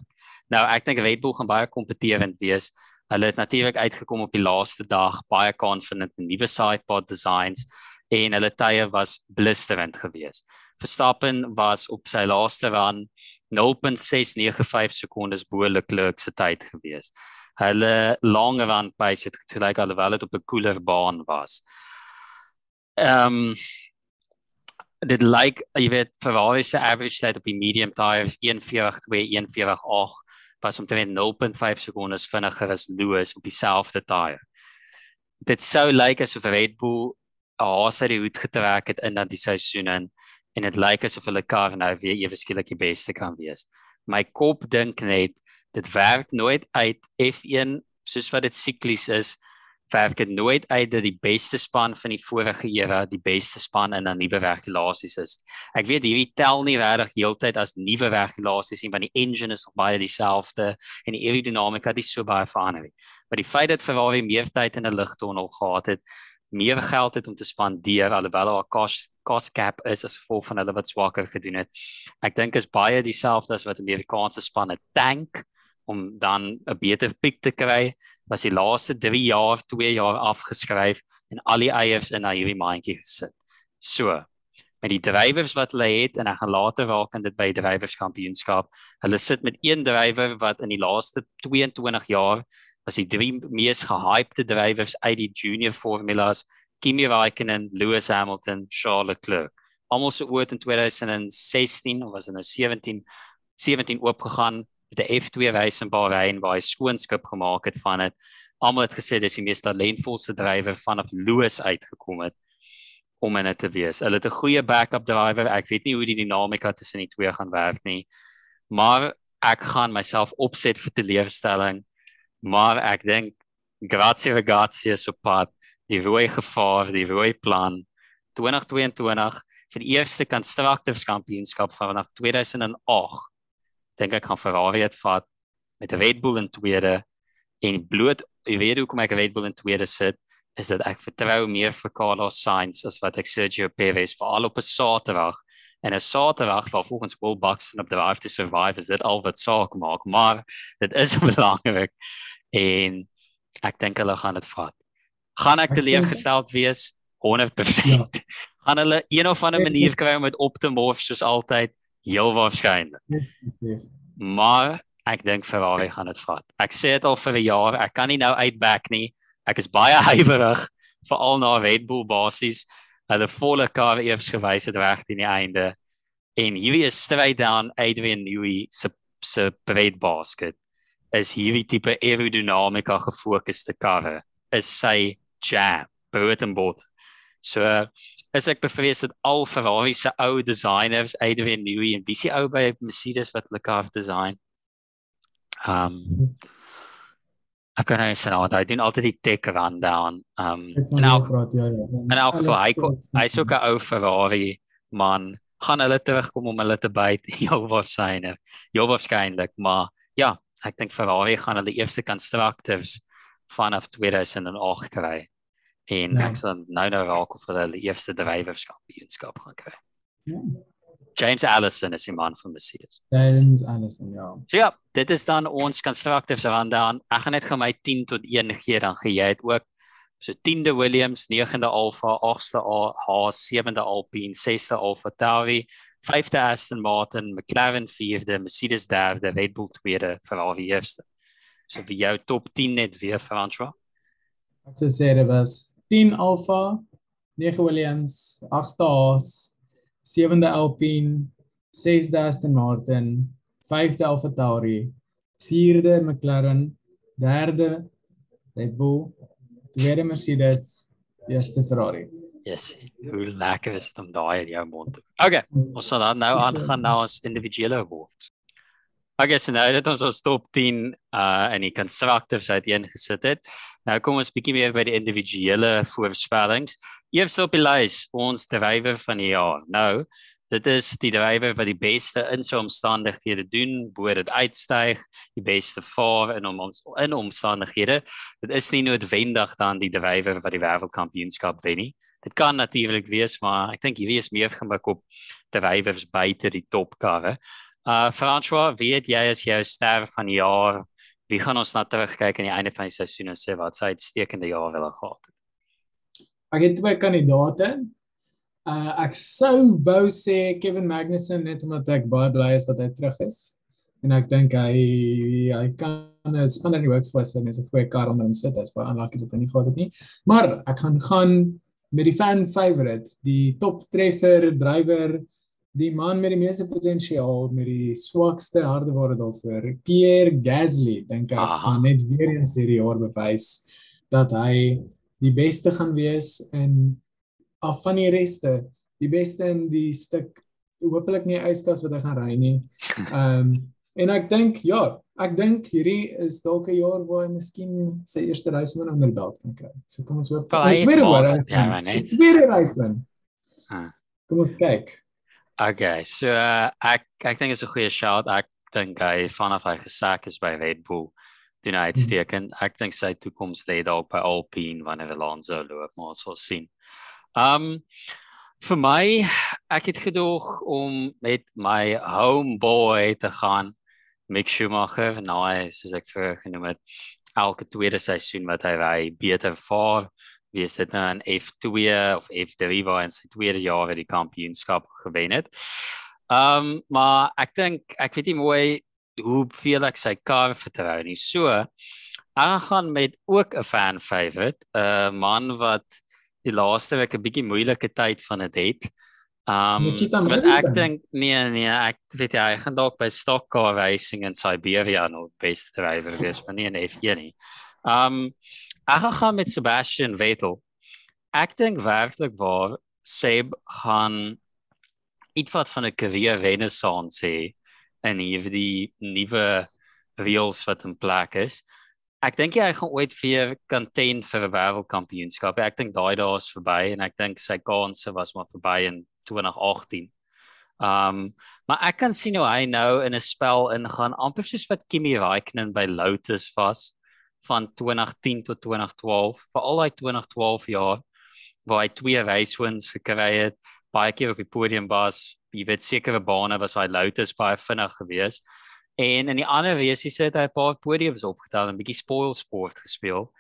Nou ek dink Red Bull gaan baie kompeterend wees. Hulle het natuurlik uitgekom op die laaste dag baie confident in nuwe sidepod designs en hulle tye was blisterend geweest. Verstappen was op sy laaste run 0.695 sekondes bo Leclerc se tyd geweest. Hulle lange run pace het gelyk alhoewel dit op 'n koeler baan was. Ehm um, dit lyk jy weet Ferrari se average tyd op die medium tyres 1.42.148 was omtrent 0.5 sekondes vinniger as Lewis op dieselfde tyre. Dit sou lyk asof Red Bull haas uit die hoed getrek het in dat die seisoen in en dit lyk asof hulle kar nou weer ewe skielik die beste kan wees. My kop dink net dit werk nooit uit F1 soos wat dit siklies is werk dit nooit uit dat die beste span van die vorige era die beste span in 'n nuwe regulasies is. Ek weet hierdie tel nie regtig heeltyd as nuwe regulasies nie want die engine is nog baie dieselfde en die aerodinamika het so baie verander nie. Maar die feit dat Ferrari meer tyd in 'n ligtunnel gehad het, meer geld het om te spandeer alhoewel haar cost cost cap is as gevolg van hulle wat swakker gedoen het. Ek dink is baie dieselfde as wat Amerikaanse spanne tank om dan 'n beter piek te kry. Was die laaste 3 jaar, 2 jaar afgeskryf en al die eiers in na hierdie mandjie gesit. So, met die drywers wat hulle het en ek gaan later raak aan dit by drywerskampioenskap. Hulle sit met een drywer wat in die laaste 22 jaar was die drie mees gehypte drywers uit die junior formulas, Kimi Raikkonen, Lewis Hamilton, Charles Leclerc. Almal se oort in 2016 of was dit nou 17 17 oopgegaan met 'n F2 race in Bahrein waar hy skoonskip gemaak het van dit. Almal het gesê dis die mees talentvolste drywer vanaf Lewis uitgekom het om in dit te wees. Hulle het 'n goeie backup driver. Ek weet nie hoe die dinamika tussen die twee gaan werk nie. Maar ek gaan myself opset vir teleurstelling. Maar ek dink grazie ragazzi so pad. Die rooi gevaar, die rooi plan. 2022 vir die eerste constructors kampioenskap vanaf 2008. Dink ek gaan Ferrari dit vat met Red Bull in tweede. En bloot jy weet hoe kom ek Red Bull in tweede sit is dat ek vertrou meer vir Carlos Sainz as wat ek Sergio Perez veral op 'n Saterdag. En 'n Saterdag waar volgens Will Buxton op Drive to Survive is dit al wat saak maak. Maar dit is belangrik en ek dink hulle gaan dit vat. Gaan ek teleurgesteld wees 100%. Ja. gaan hulle een of ander manier kry om dit op te morf soos altyd heel waarskynlik. Maar ek dink Ferrari gaan dit vat. Ek sê dit al vir 'n jaar, ek kan nie nou uitback nie ek is baie huiwerig veral na Red Bull basies hulle volle kar eers gewys het reg teen die einde en hierdie is stryd down Adrian Newey se se breed basket is hierdie tipe aerodinamika gefokusde karre is sy jam breed en bot so is ek bevrees dat al Ferrari se ou designers Adrian Newey en wie se ou by Mercedes wat hulle kar design um Ek kan nie sê nou, hy doen altyd die tech rundown. Um en ook praat ja ja. En ook vir hy hy sou ka ou Ferrari man gaan hulle terugkom om hulle te byt heel waarskynlik. Heel waarskynlik, maar ja, ek dink Ferrari gaan hulle eerste constructors vanaf 2008 kry. En ja. ek sal nou nou raak of hulle die eerste drywerskampioenskap gaan kry. Ja. James Allison is die man van Mercedes.
James Allison, ja.
So ja, dit is dan ons constructors rundown. Ek gaan net gaan my 10 tot 1 gee dan gee jy dit ook. So 10de Williams, 9de Alfa, 8ste Haas, 7de Alpine, 6de Alfa Tauri, 5de Aston Martin, McLaren 4de, Mercedes 3de, Red Bull 2de, Ferrari 1ste. So vir jou top 10 net weer François.
Wat sê jy was 10 Alfa, 9 Williams, 8ste Haas, 7de Alpine, 6de Aston Martin, 5de AlphaTauri, 4de McLaren, 3de Red Bull, 2de Mercedes, 1ste Ferrari.
Yes, hoe lekker is dit om daai in jou mond te. Okay, ons sal dan nou aangaan na ons individuele awards. Okay, so nou dat ons ons top 10 uh in die constructors uiteengesit het. Nou kom ons bietjie meer by die individuele voorspellings. Eers op die lys, ons drywer van die jaar. Nou, dit is die drywer wat die beste in sy omstandighede doen, bo dit uitstyg, die beste vaar in om ons in omstandighede. Dit is nie noodwendig dan die drywer wat die wêreldkampioenskap wen nie. Dit kan natuurlik wees, maar ek dink hierdie is meer gemik op drywers buite die topkarre. Uh François, wie het jy as jou ster van die jaar? Wie gaan ons na terugkyk aan die einde van die seisoen en sê wat sy uitstekende jaar wil gehad het?
Ek het twee kandidate. Uh ek sou wou sê Kevin Magnussen net omdat ek baie bly is dat hy terug is. En ek dink hy hy kan dit span in die works was en is 'n goeie kar onder hom sit. Hy's baie unlucky dat hy nie gehad het nie. Maar ek gaan gaan met die fan favorite, die top treffer drywer, die man met die meeste potensiaal met die swakste hardeware daarvoor, Pierre Gasly, dink ek Aha. gaan net weer eens hierdie jaar bewys dat hy die beste gaan wees in af van die reste, die beste in die stuk hopelik nie yskas wat hy gaan ry nie. Ehm um, en ek dink ja, ek dink hierdie is dalk 'n jaar waar hy miskien sy eerste wen onder die belt kan kry. So kom ons hoop.
Hy tweede race. Ja,
net. Tweede race wen. Kom ons kyk.
Okay, so uh, ek ek dink is 'n goeie shout. Ek dink hy vanaf hy gesak is by Red Bull doen hy uitstekend. Mm. Ek dink sy toekoms lê daar by Alpine wanneer Alonso loop, maar ons sal sien. Um vir my ek het gedoog om met my homeboy te gaan Mick Schumacher nou soos ek vir genoem het elke tweede seisoen wat hy ry beter vaar wie is dit nou in F2 of F3 waar in sy tweede jaar die kampioenskap gewen het. Ehm um, maar ek dink ek weet nie mooi hoe veel ek sy kar vertrou nie. So ek gaan met ook 'n fan favorite, 'n man wat die laaste week 'n bietjie moeilike tyd van dit het. Um maar ek dink nee nee ek weet jy hy gaan dalk by stock car racing in Siberia nou best driver wees maar nie in F1 nie. Um ek gaan met Sebastian Vettel. Ek dink werklik waar Seb gaan iets wat van 'n career renaissance hê en hierdie nuwe wheels wat in plek is. Ek dink hy gaan ooit vir content vir 'n wêreldkampioenskap. Ek dink daai dae is verby en ek dink sy kanse was maar verby in 2018. Um maar ek kan sien hoe hy nou in 'n spel ingaan amper soos wat Kimi Raikkonen by Lotus was van 2010 tot 2012 vir al daai 2012 jaar waar hy twee race wins gekry het baie keer op die podium was jy weet sekere bane was hy Lotus baie vinnig geweest. En in die ander races het hy 'n paar podiums opgetel en 'n bietjie spoil sport gespeel.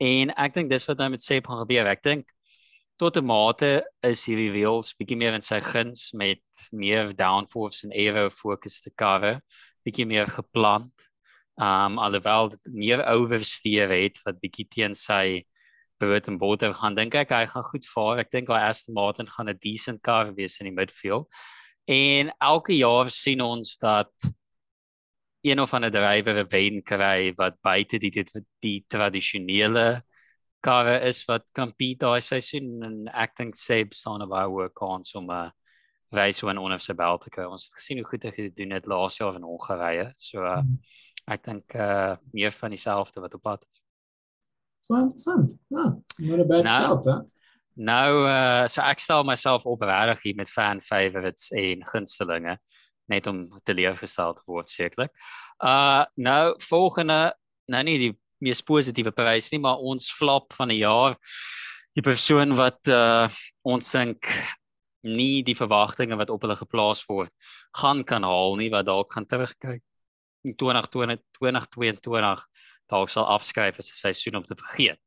En ek dink dis wat nou met Seb gaan gebeur. Ek dink tot 'n mate is hierdie wheels bietjie meer in sy guns met meer downforce en aero fokuste karre, bietjie meer geplant. Um alhoewel meer oversteer het wat bietjie teen sy behoort en bote gaan dink ek hy gaan goed vaar. Ek dink hy Aston Martin gaan 'n decent kar wees in die midfield. En elke jaar sien ons dat een of ander drywer wen kry wat buite die die, die tradisionele karre is wat compete daai seisoen en ek dink Seb staan op baie hoë kans om 'n race wen onder sy belt te kry. Ons het gesien hoe goed hy gedoen het laas jaar in Hongarye. So uh, ek dink uh meer van dieselfde wat op pad is.
Interessant. Ja, not a bad nou, shot, hè.
Nou uh so ek stel myself op regtig hier met fan favorites en gunstelinge net om te leer gestel te word sekerlik. Uh nou volgende nou nie die mees positiewe prys nie, maar ons flop van die jaar die persoon wat uh ons dink nie die verwagtinge wat op hulle geplaas word gaan kan haal nie wat dalk gaan terugkyk in 2020 2022 dalk sal afskryf as 'n seisoen om te vergeet.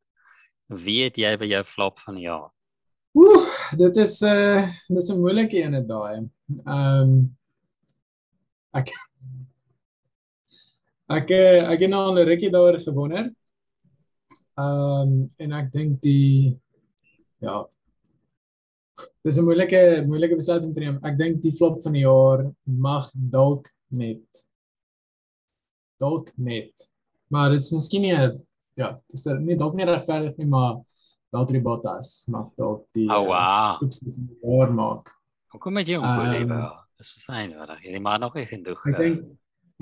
Weet jy by jou flop van die jaar?
Ooh, dit is 'n uh, dis 'n moeilike een daai. Ehm um, ek Ek eh, ek het nou al 'n rukkie daaroor gewonder. Ehm um, en ek dink die ja. Dis 'n moeilike moeilike besluit om te neem. Ek dink die flop van die jaar mag dalk net dalk net. Maar dit's miskien nie ja, dis nie dalk nie regverdig nie, maar Valtteri Bottas mag dalk die
Oh wow.
oor maak.
Hoekom het jy hom beleef? Dis verstaan, maar jy maar nog nie genoeg.
Ek dink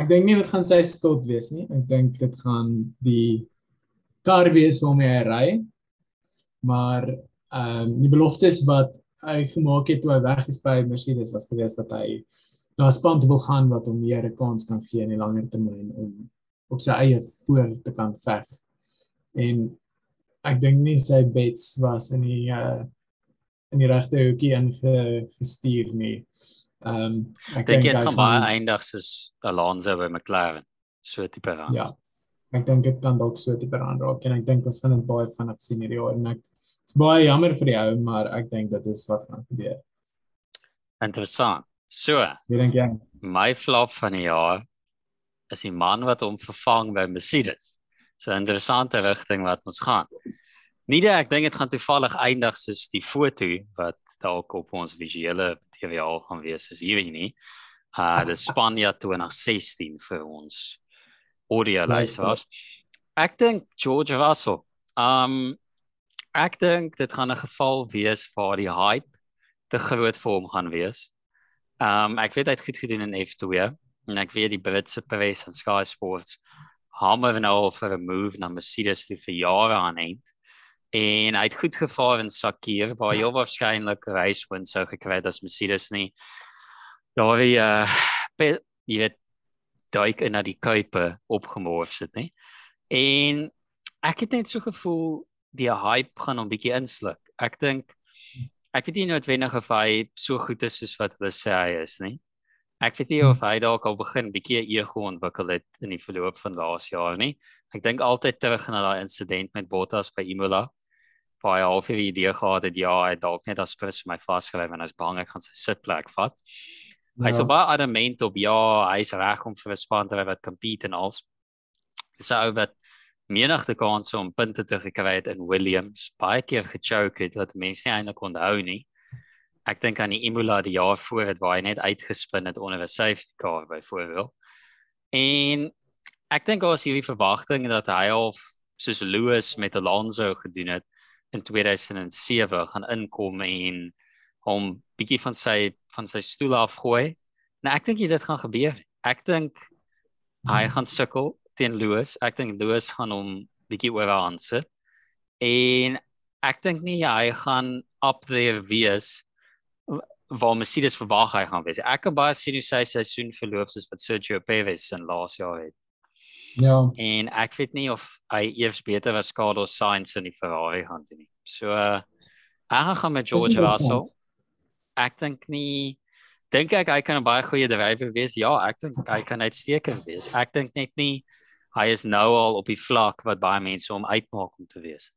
Ek dink nie dit gaan sy skuld wees nie. Ek dink dit gaan die kar wees waarmee hy ry. Maar ehm um, die beloftes wat hy gemaak het toe hy weg is by Mercedes was gewees dat hy na span wil gaan wat hom meer 'n kans kan gee in die langer termyn om op sy eie voor te kan veg. En ek dink nie sy bets was in die uh, in die regte hoekie ingestuur nie. Ehm um,
ek dink dit gaan baie eindig soos Alonso by McLaren. So tipe
rand. Ja. Ek dink dit kan dalk so tipe rand raak en ek dink ons gaan dit baie vinnig sien hierdie jaar en ek is baie jammer vir die ou maar ek dink dit is wat gaan gebeur.
Interessant. So.
Wie dink jy?
My flop van die jaar is die man wat hom vervang by Mercedes. So 'n interessante rigting wat ons gaan. Nie dat ek dink dit gaan toevallig eindig soos die foto wat dalk op ons visuele materiaal gaan wees soos hierdie nie. Uh dis Spanje 2016 vir ons audio luisteraars. Ek dink George Russell. Um ek dink dit gaan 'n geval wees waar die hype te groot vir hom gaan wees. Um ek weet hy het goed gedoen in F2 en ek weet die Britse press en Sky Sports hamer nou vir 'n move na Mercedes te vir jare aan eind en hy het goed gevaar in Sakir waar hy waarskynlik race win sou gekry het as Mercedes nie. Daar wie uh jy weet duik in na die kuipe opgemors het nie. En ek het net so gevoel die hype gaan hom bietjie insluk. Ek dink ek weet nie noodwendig of hy so goed is soos wat hulle sê hy is nie. Ek weet nie of hy dalk al begin bietjie ego ontwikkel het in die verloop van laas jaar nie. Ek dink altyd terug na daai insident met Bottas by Imola. Waar hy al vir die idee gehad het ja, hy dalk net as prins my vasgryf en hy's bang ek gaan sy sitplek vat. Ja. Hy's baie adamant op ja, hy's reg om vir 'n span te ry wat compete en als. Dis ou wat menigte kanse om punte te kry het in Williams. Baie keer gechoke het wat mense nie eintlik onthou nie ek dink aan die Imola die jaar voor het waar hy net uitgespin het onder 'n safety car byvoorbeeld. En ek dink daar was hierdie verwagting dat hy of soos Lewis met Alonso gedoen het in 2007 gaan inkom en hom bietjie van sy van sy stoel afgooi. Nou ek dink dit gaan gebeur. Ek dink hy gaan sukkel teen Lewis. Ek dink Lewis gaan hom bietjie oorhand sit. En ek dink nie hy gaan up there wees waar Mercedes verwag hy gaan wees. Ek kan baie sien hoe sy seisoen verloop soos wat Sergio Perez in laas jaar het.
Ja.
En ek weet nie of hy eers beter was Carlos Sainz in die Ferrari gaan doen nie. So uh, ek gaan met George Russell. Ek dink nie dink ek hy kan 'n baie goeie drywer wees. Ja, ek dink hy kan uitstekend wees. Ek dink net nie hy is nou al op die vlak wat baie mense hom uitmaak om te wees.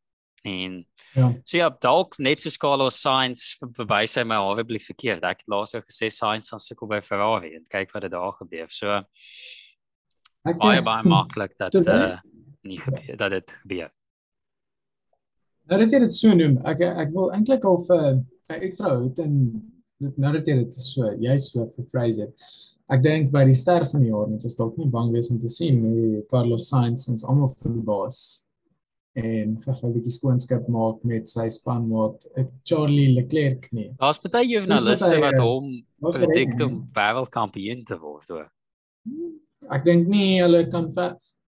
En ja. So ja, dalk net so Carlos Sainz verby sy my hawe bly verkeerd. Ek het laas ook gesê Sainz gaan sukkel by Ferrari en kyk wat dit daar gebeur. So ek baie baie maklik dat uh, nie gebeur dat dit gebeur.
Nou dat jy dit so noem, ek ek wil eintlik al vir 'n ekstra hoed en dit nou dat jy dit so jy's so vir Fraser. Ek dink by die ster van die jaar net is dalk nie bang wees om te sien hoe Carlos Sainz ons almal verbaas en vir 'n bietjie skoonskip maak met sy spanmaat eh, Charlie Leclerc nie.
Daar's baie joernaliste wat hom predik om wêreldkampioen te word hoor.
Ek dink nie hulle kan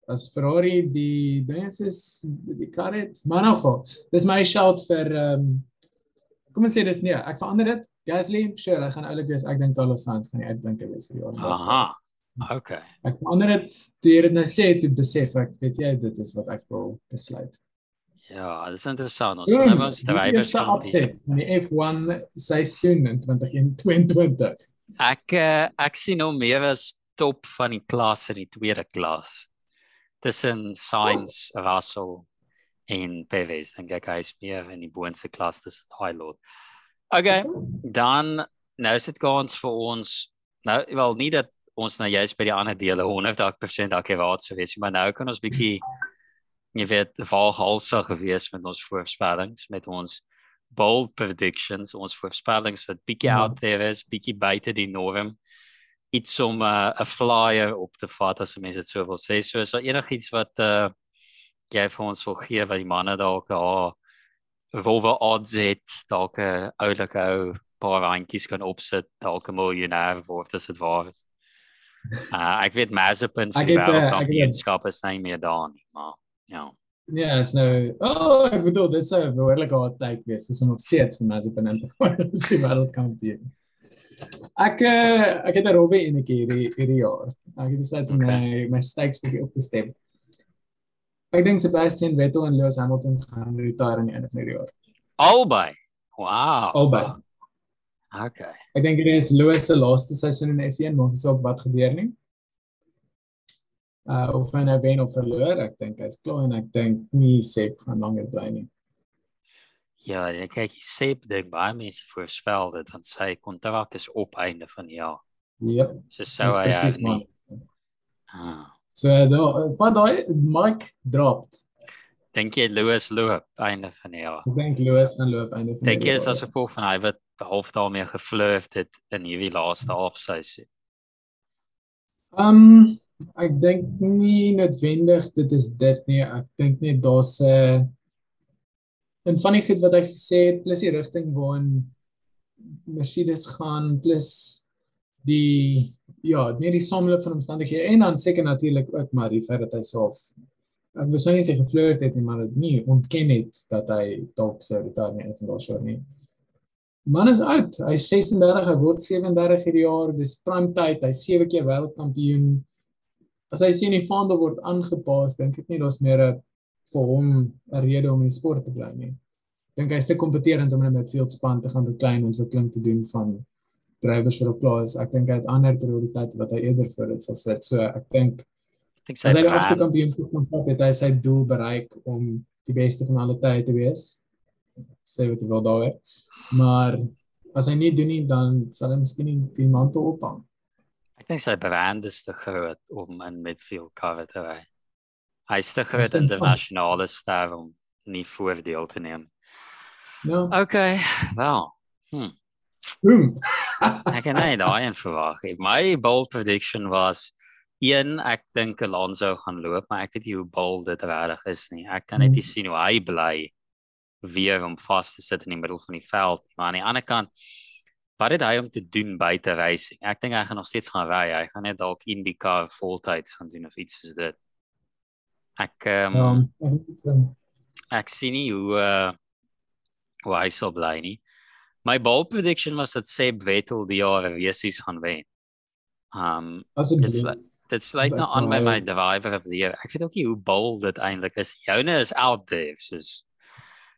as Ferrari die dinges is die kar het maar nog vol. Dis my shout vir ehm um, kom ons sê dis nee, ek verander dit. Gasly, sure, hy gaan oulik wees. Ek dink Carlos Sainz gaan die uitblinker wees vir die jaar.
Aha. Okay.
Ek verander dit toe jy dit nou sê toe besef ek weet jy dit is wat ek wil besluit.
Ja, dit is interessant. Ons nou ons drywers
die opset van die F1 seisoen in 2022.
Ek uh, ek sien hom meer as top van die klas in die tweede klas. Tussen Sainz, oh. Russell en Perez dink ek hy is meer in die boonste klas tussen daai lot. Okay, dan nou is dit kans vir ons nou wel nie dat ons nou juist by die ander dele 100% akuraat sou wees, maar nou kan ons bietjie jy weet valhalsig gewees met ons voorspellings, met ons bold predictions, ons voorspellings wat bietjie ja. out there is, bietjie buite die norm. Iets om uh, 'n uh, flyer op te vat as mense dit so wil sê. So is daar enigiets wat uh jy vir ons wil gee wat die manne dalk daar Volvo odds het, dalk 'n oulike ou paar randjies kan opsit, dalk 'n miljonair word as dit waar is. Uh, ek weet Mazepin vir die kampioenskap is nie meer daar nie, maar ja.
Ja, is nou. Oh, ek bedoel dit sou 'n behoorlike hard tyd wees as om nog steeds vir Mazepin in te gaan as die wêreldkampioen. Ek uh, ek het 'n robbe in 'n keer hierdie hierdie jaar. Ek het besluit om okay. my my stakes bietjie op te stem. Ek dink Sebastian Vettel en Lewis Hamilton gaan retire aan die einde van die jaar.
Albei. Wow.
Albei.
Okay.
Ek dink dit is Lewis se laaste seisoen in F1, maar dis ook wat gebeur nie. Uh of hy nou wen of verloor, ek dink hy's klaar en ek dink nie Sep gaan langer bly nie.
Ja, ek kyk Sep dink baie mense voorspel dit want sy kontrak is op einde van die jaar.
Ja. Yep.
So sou hy presies man.
Ah. So daai van daai Mike dropped.
Dink jy Lewis loop einde van die jaar?
Ek dink Lewis gaan loop einde van die
jaar. Dink jy is as gevolg van hy wat half daarmee geflirt het in hierdie laaste halfseisoen?
Ehm um, ek dink nie noodwendig dit is dit nie. Ek dink net daar's 'n uh, en van die goed wat hy gesê het plus die rigting waarin Mercedes gaan plus die ja, net die sameloop van omstandighede en dan seker natuurlik ook maar die feit dat hy self ek wou sê hy geflirt het nie maar dit nie ontken het dat hy dalk sou retire nie van daardie soort nie man is oud. Hy's 36, hy word 37 hierdie jaar. Dis prime tyd. Hy's sewe keer wêreldkampioen. As hy sien die vaandel word aangepas, dink ek nie daar's meer 'n vir hom 'n rede om in sport te bly nie. dink hy's te kompeterend om in 'n midfield span te gaan beklein ontwikkeling te doen van drywers vir op plaas. Ek dink hy het ander prioriteite wat hy eerder vir dit sal sit. So ek dink
ek dink sy
as hy die agste kampioenskap vat, het hy sy doel bereik om die beste van alle tye te wees. Sê wat jy wil daaroor. Maar as hy nie doen nie, dan sal hy miskien nie die mantel ophang.
Ek dink sy brand is te groot om in midfield cover te ry. Hy is te groot internasionale ster om nie voordeel te neem.
Ja.
Okay, wel. Hm.
Boom.
ek kan nie daai in verwag. My bold prediction was een ek dink Alonso gaan loop, maar ek weet nie hoe bold dit regtig is nie. Ek kan net nie sien hoe hy bly weer om vas te sit in die middel van die veld. Maar aan die ander kant wat het hy om te doen buite racing? Ek dink hy gaan nog steeds gaan ry. Hy gaan net dalk IndyCar voltyds gaan doen of iets soos dit. Ek ehm um, ja, ek sien nie hoe uh, hoe hy sal bly nie. My bold prediction was dat Seb Vettel die jaar resies gaan wen. Um dit's dit's like nou aan by my driver of the year. Ek weet ook nie hoe bold dit eintlik is. Joune is out there soos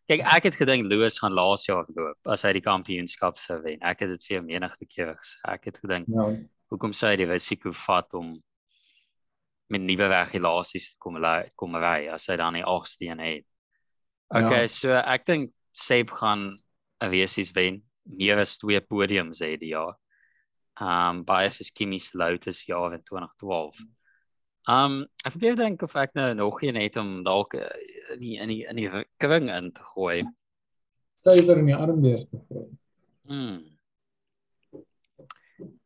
Kyk, ek het gedink Lewis gaan laas jaar loop as hy die kampioenskap sou wen. Ek het dit vir menigte keer gesê. Ek het gedink ja. hoekom sou hy die risiko vat om met nuwe regulasies kom kom ry as hy dan nie agste een het. Okay, ja. so ek dink Seb gaan 'n resies wen. Meer as twee podiums hê die jaar. Um baie soos Kimi se Lotus jaar in 2012. Um ek probeer dink of ek nou nog een het om dalk in die in die in die kring in te gooi.
Stywer in die armbeer te gooi.
Mm.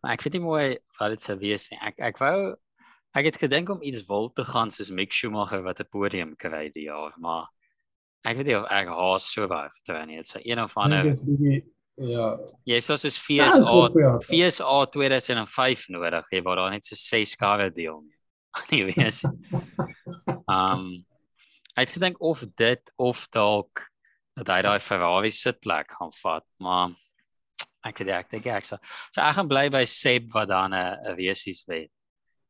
Maar ek weet nie mooi wat dit sou wees nie. Ek ek wou ek het gedink om iets wil te gaan soos Mick Schumacher wat 'n podium kry die jaar, maar ek weet nie of ek haas so baie vertrou nie. Dit is een of ander
Ja.
Jy sê soos FSA FSA 2005 nodig, jy waar daar net so 6 karre deel nie. nie wees. Um ek dink of dit of dalk dat hy daai Ferrari sitplek gaan vat, maar ek weet ek dink ek sal. So ek gaan bly by Seb wat dan 'n resies weet.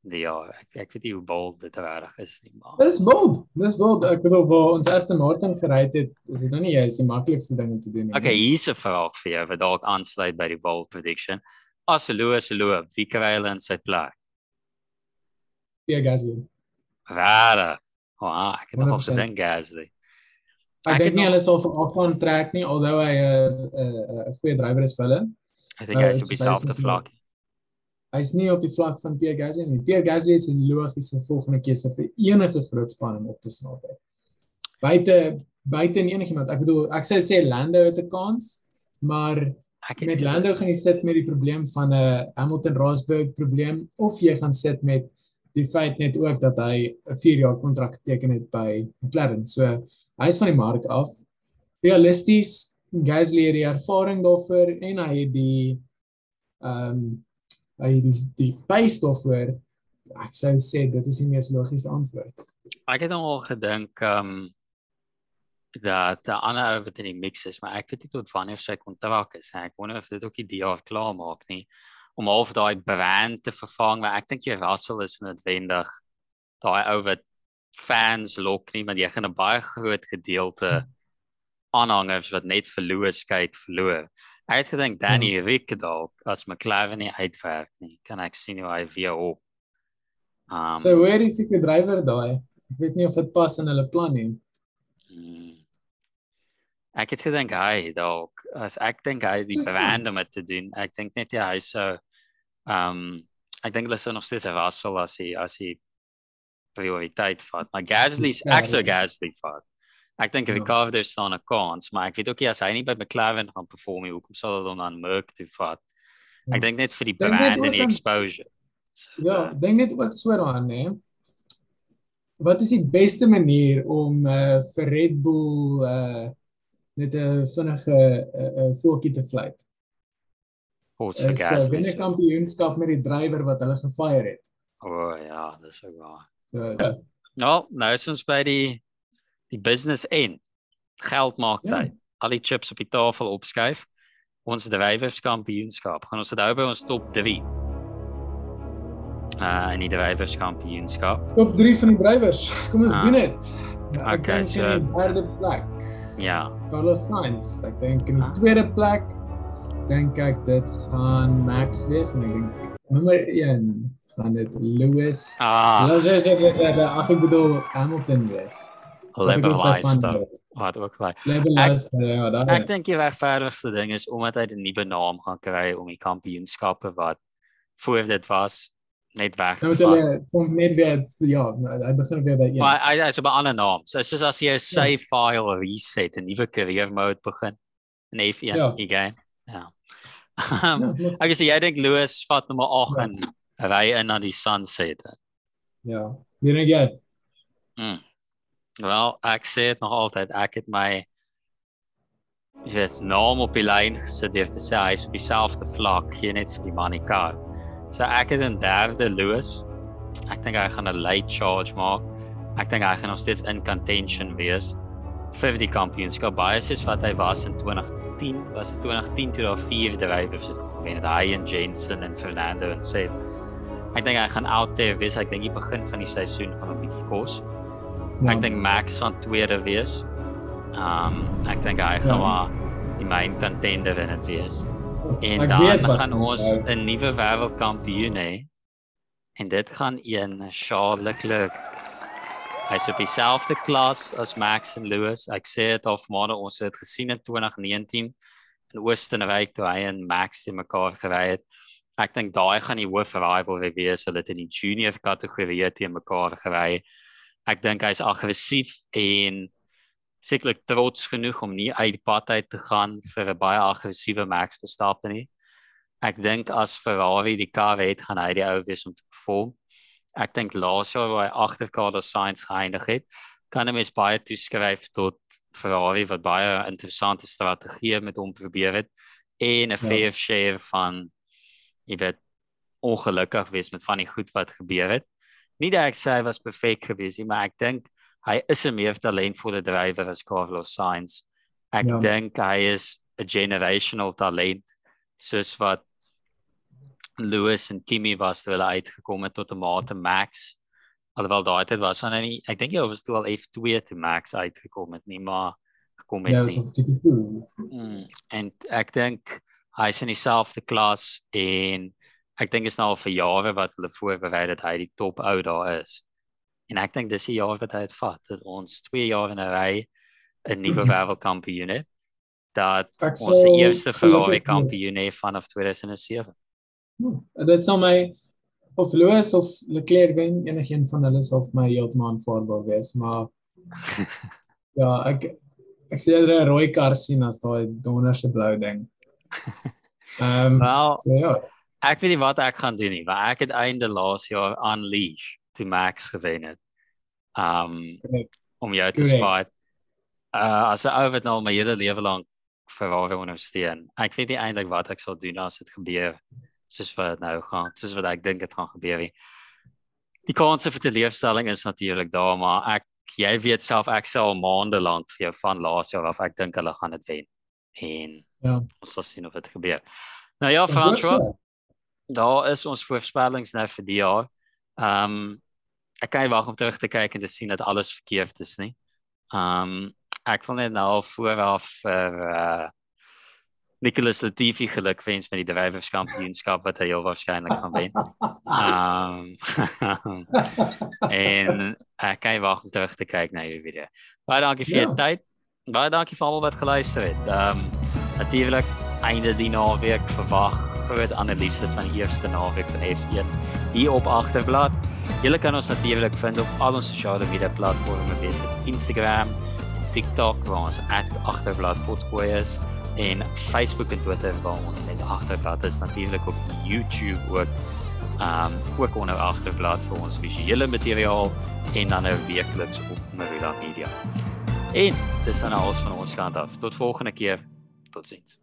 Ja, ek ek weet nie hoe bold dit reg is nie, maar.
Dis bold. Dis bold. Ek bedoel vir ons Aston Martin gery het, is dit nog nie juist die maklikste ding om te doen nie.
Okay, hier's 'n vraag vir jou wat dalk aansluit by die bold prediction. As Lewis loop, wie kry hulle in sy plek?
Pierre Gasly.
Rare. Wow, ek het nog op gedink Gasly.
Ek, ek dink nie hulle sal vir Ocon trek nie, alhoewel hy 'n uh, 'n uh, 'n uh, goeie drywer is vir hulle.
Ek dink hy is op dieselfde vlak.
Hy's nie op die vlak van Pierre Gasly nie. Pierre Gasly is 'n logiese volgende keuse vir enige groot span om op te snap. Buite buite enigiemand. Ek bedoel, ek sou sê Lando het 'n kans, maar met Lando gaan jy sit met die probleem van 'n uh, Hamilton Rosberg probleem of jy gaan sit met die feit net ook dat hy 'n 4 jaar kontrak geteken het by McLaren. So hy is van die mark af. Realisties, Gasly het die ervaring daarvoor en hy het die ehm um, hy die die pace daarvoor. Ek sou sê dit is die mees logiese antwoord.
Ek het al gedink ehm um, dat die ander ou wat in die mix is, maar ek weet nie tot wanneer sy kontrak is. Ek wonder of dit ook die jaar klaar maak nie om half daai brand te vervang maar ek dink jy Russell is noodwendig daai ou wat fans lok nie maar jy gaan 'n baie groot gedeelte aanhangers wat net verloor kyk verloor ek het gedink Danny hmm. Ricciardo as McLaren nie uitwerk nie kan ek sien hoe hy weer op
um, so is die drywer daai ek weet nie of dit pas in hulle plan nie
hmm. ek het gedink hy dalk as ek dink hy is die brand om dit te doen. Ek dink net ja, hy sou um, ek dink hulle sou nog steeds Russell as hy as hy prioriteit vat. Maar Gasly is ek sou Gasly vat. Ek dink ja. Ricardo staan 'n kans, maar ek weet ook nie as hy nie by McLaren gaan perform nie, hoekom sal hulle dan Merc toe vat? Ek ja. dink net vir die brand en die exposure.
So, ja, dink net ook so daaraan, né? Wat is die beste manier om uh, vir Red Bull uh net 'n vinnige 'n voetjie te fluit.
Ons vergeet.
Dis 'n kampioenskap met die drywer wat hulle gefire het.
O oh, ja, dis so waar. So, ja. Nou, nou is ons by die die business end. Geld maak ja. tyd. Al die chips op die tafel opskuif. Ons drywerskampioenskap. Gaan ons dit hou by ons top 3. Uh ah, in die drywerskampioenskap.
Top 3 van die drywers. Kom ons uh, doen dit. Okay, so derde plek.
Ja,
Carlos Sainz. Ek dink in die ah. tweede plek dink ek dit gaan Max wees en ek dink nommer 1 gaan dit Lewis.
Ah.
Lewis is dit dat ek bedoel Hamilton wees.
Liberalize wat ook baie.
Liberalize ja, daar.
Ek dink die regverdigste ding is omdat hy 'n nuwe naam gaan kry om die kampioenskappe wat voor dit was net weg.
Nou hulle kom net weer ja, hy begin weer by een.
Maar hy hy's op 'n ander naam. So soos as jy 'n save ja. file reset en nuwe career mode begin in F1 ja. again. Ja. Um, ja ek sê jy dink Louis vat nommer 8 ja. en ry in na die sunset.
Ja. Wie dink jy?
Mm. Wel, ek sê dit nog altyd, ek het my jy weet, naam op die lyn gesit deur te sê hy is op dieselfde vlak, geen net vir die money car. So ek het in derde Lewis. Ek dink hy gaan 'n late charge maak. Ek dink hy gaan nog steeds in contention wees vir die kampioenskap. Baie soos wat hy was in 2010, was dit 2010 toe daar vier drywers het gewen, het hy en Jensen en Fernando en Seb. Ek dink hy gaan out there wees. Ek dink die begin van die seisoen gaan 'n bietjie kos. Ja. Ek dink Max gaan tweede wees. Um ek dink hy gaan ja. die main contender in dit wees. En dan gaan ons 'n nuwe wêreldkampioen hê. En dit gaan een Charles Leclerc. Hy's op dieselfde klas as Max en Lewis. Ek sê dit al vanmôre ons het gesien in 2019 in Oostenryk toe hy en Max te mekaar gery het. Ek dink daai gaan die hoof rivalry wees. Hulle het in die junior kategorie te mekaar gery ek dink hy's aggressief en sekerlik trots genoeg om nie uit die pad uit te gaan vir 'n baie aggressiewe Max Verstappen nie. Ek dink as Ferrari die kar het, gaan hy die ou wees om te perform. Ek dink laas jaar waar hy agter Carlos Sainz geëindig het, kan hom is baie toeskryf tot Ferrari wat baie interessante strategieë met hom probeer het en 'n ja. fair share van jy weet ongelukkig wees met van die goed wat gebeur het nie dat ek sê hy was perfek gewees nie, maar ek dink hy is 'n meer talentvolle drywer as Carlos Sainz. Ek ja. dink hy is 'n generational talent soos wat Lewis en Kimi was toe hulle uitgekom het tot 'n mate Max. Alhoewel daai tyd was hy nie, ek dink hy was toe al F2 te Max uitgekom het nie, maar gekom het
ja, nie.
Mm, en ek dink hy's in dieselfde klas en ek dink is nou al vir jare wat hulle voorberei dat hy die top ou daar is. En ek dink dis die jaar wat hy het vat dat ons 2 jaar in 'n ry 'n nuwe wêreldkampioen het. Dat ek ons eerste Ferrari kampioen het vanaf 2007.
Hmm, dit sal my of Lewis of Leclerc wen enigiemand van hulle sal vir my heeltemal aanvaarbaar wees, maar ja, ek ek sê hulle 'n rooi kar sien as daai donderse blou ding. Ehm um,
well, so, ja ek weet nie wat ek gaan doen nie, want ek het einde laas jaar Unleash te Max gewen het. Um om jou te spot. Uh as 'n ou wat nou my hele lewe lank Ferrari ondersteun. Ek weet nie eintlik wat ek sal doen as dit gebeur soos wat nou gaan, soos wat ek dink dit gaan gebeur. Nie. Die kans vir teleurstelling is natuurlik daar, maar ek jy weet self ek sal maande lank vir jou van laas jaar af ek dink hulle gaan dit wen. En ja, ons sal sien of dit gebeur. Nou ja, François daar is ons voorspellings nou vir die jaar. Ehm um, ek kan nie wag om terug te kyk en te sien dat alles verkeerd is nie. Ehm um, ek wil net nou vooraf vir uh Nicholas Latifi geluk wens met die drywerskampioenskap wat hy heel waarskynlik gaan wen. Ehm um, en ek kan nie wag om terug te kyk na hierdie video. Baie dankie vir jou ja. tyd. Baie dankie vir almal wat geluister het. Ehm um, natuurlik einde die naweek verwag groot analise van die eerste naweek van F1 hier op agterblad. Julle kan ons natuurlik vind op al ons sosiale media platforms, wees dit Instagram, TikTok waar ons @agterbladpodcast en Facebook en Twitter waar ons net agterblad is natuurlik op YouTube ook. Um ook onder agterblad vir ons visuele materiaal en dan 'n weekliks op Marula Media. En dis dan alles van ons kant af. Tot volgende keer. Totsiens.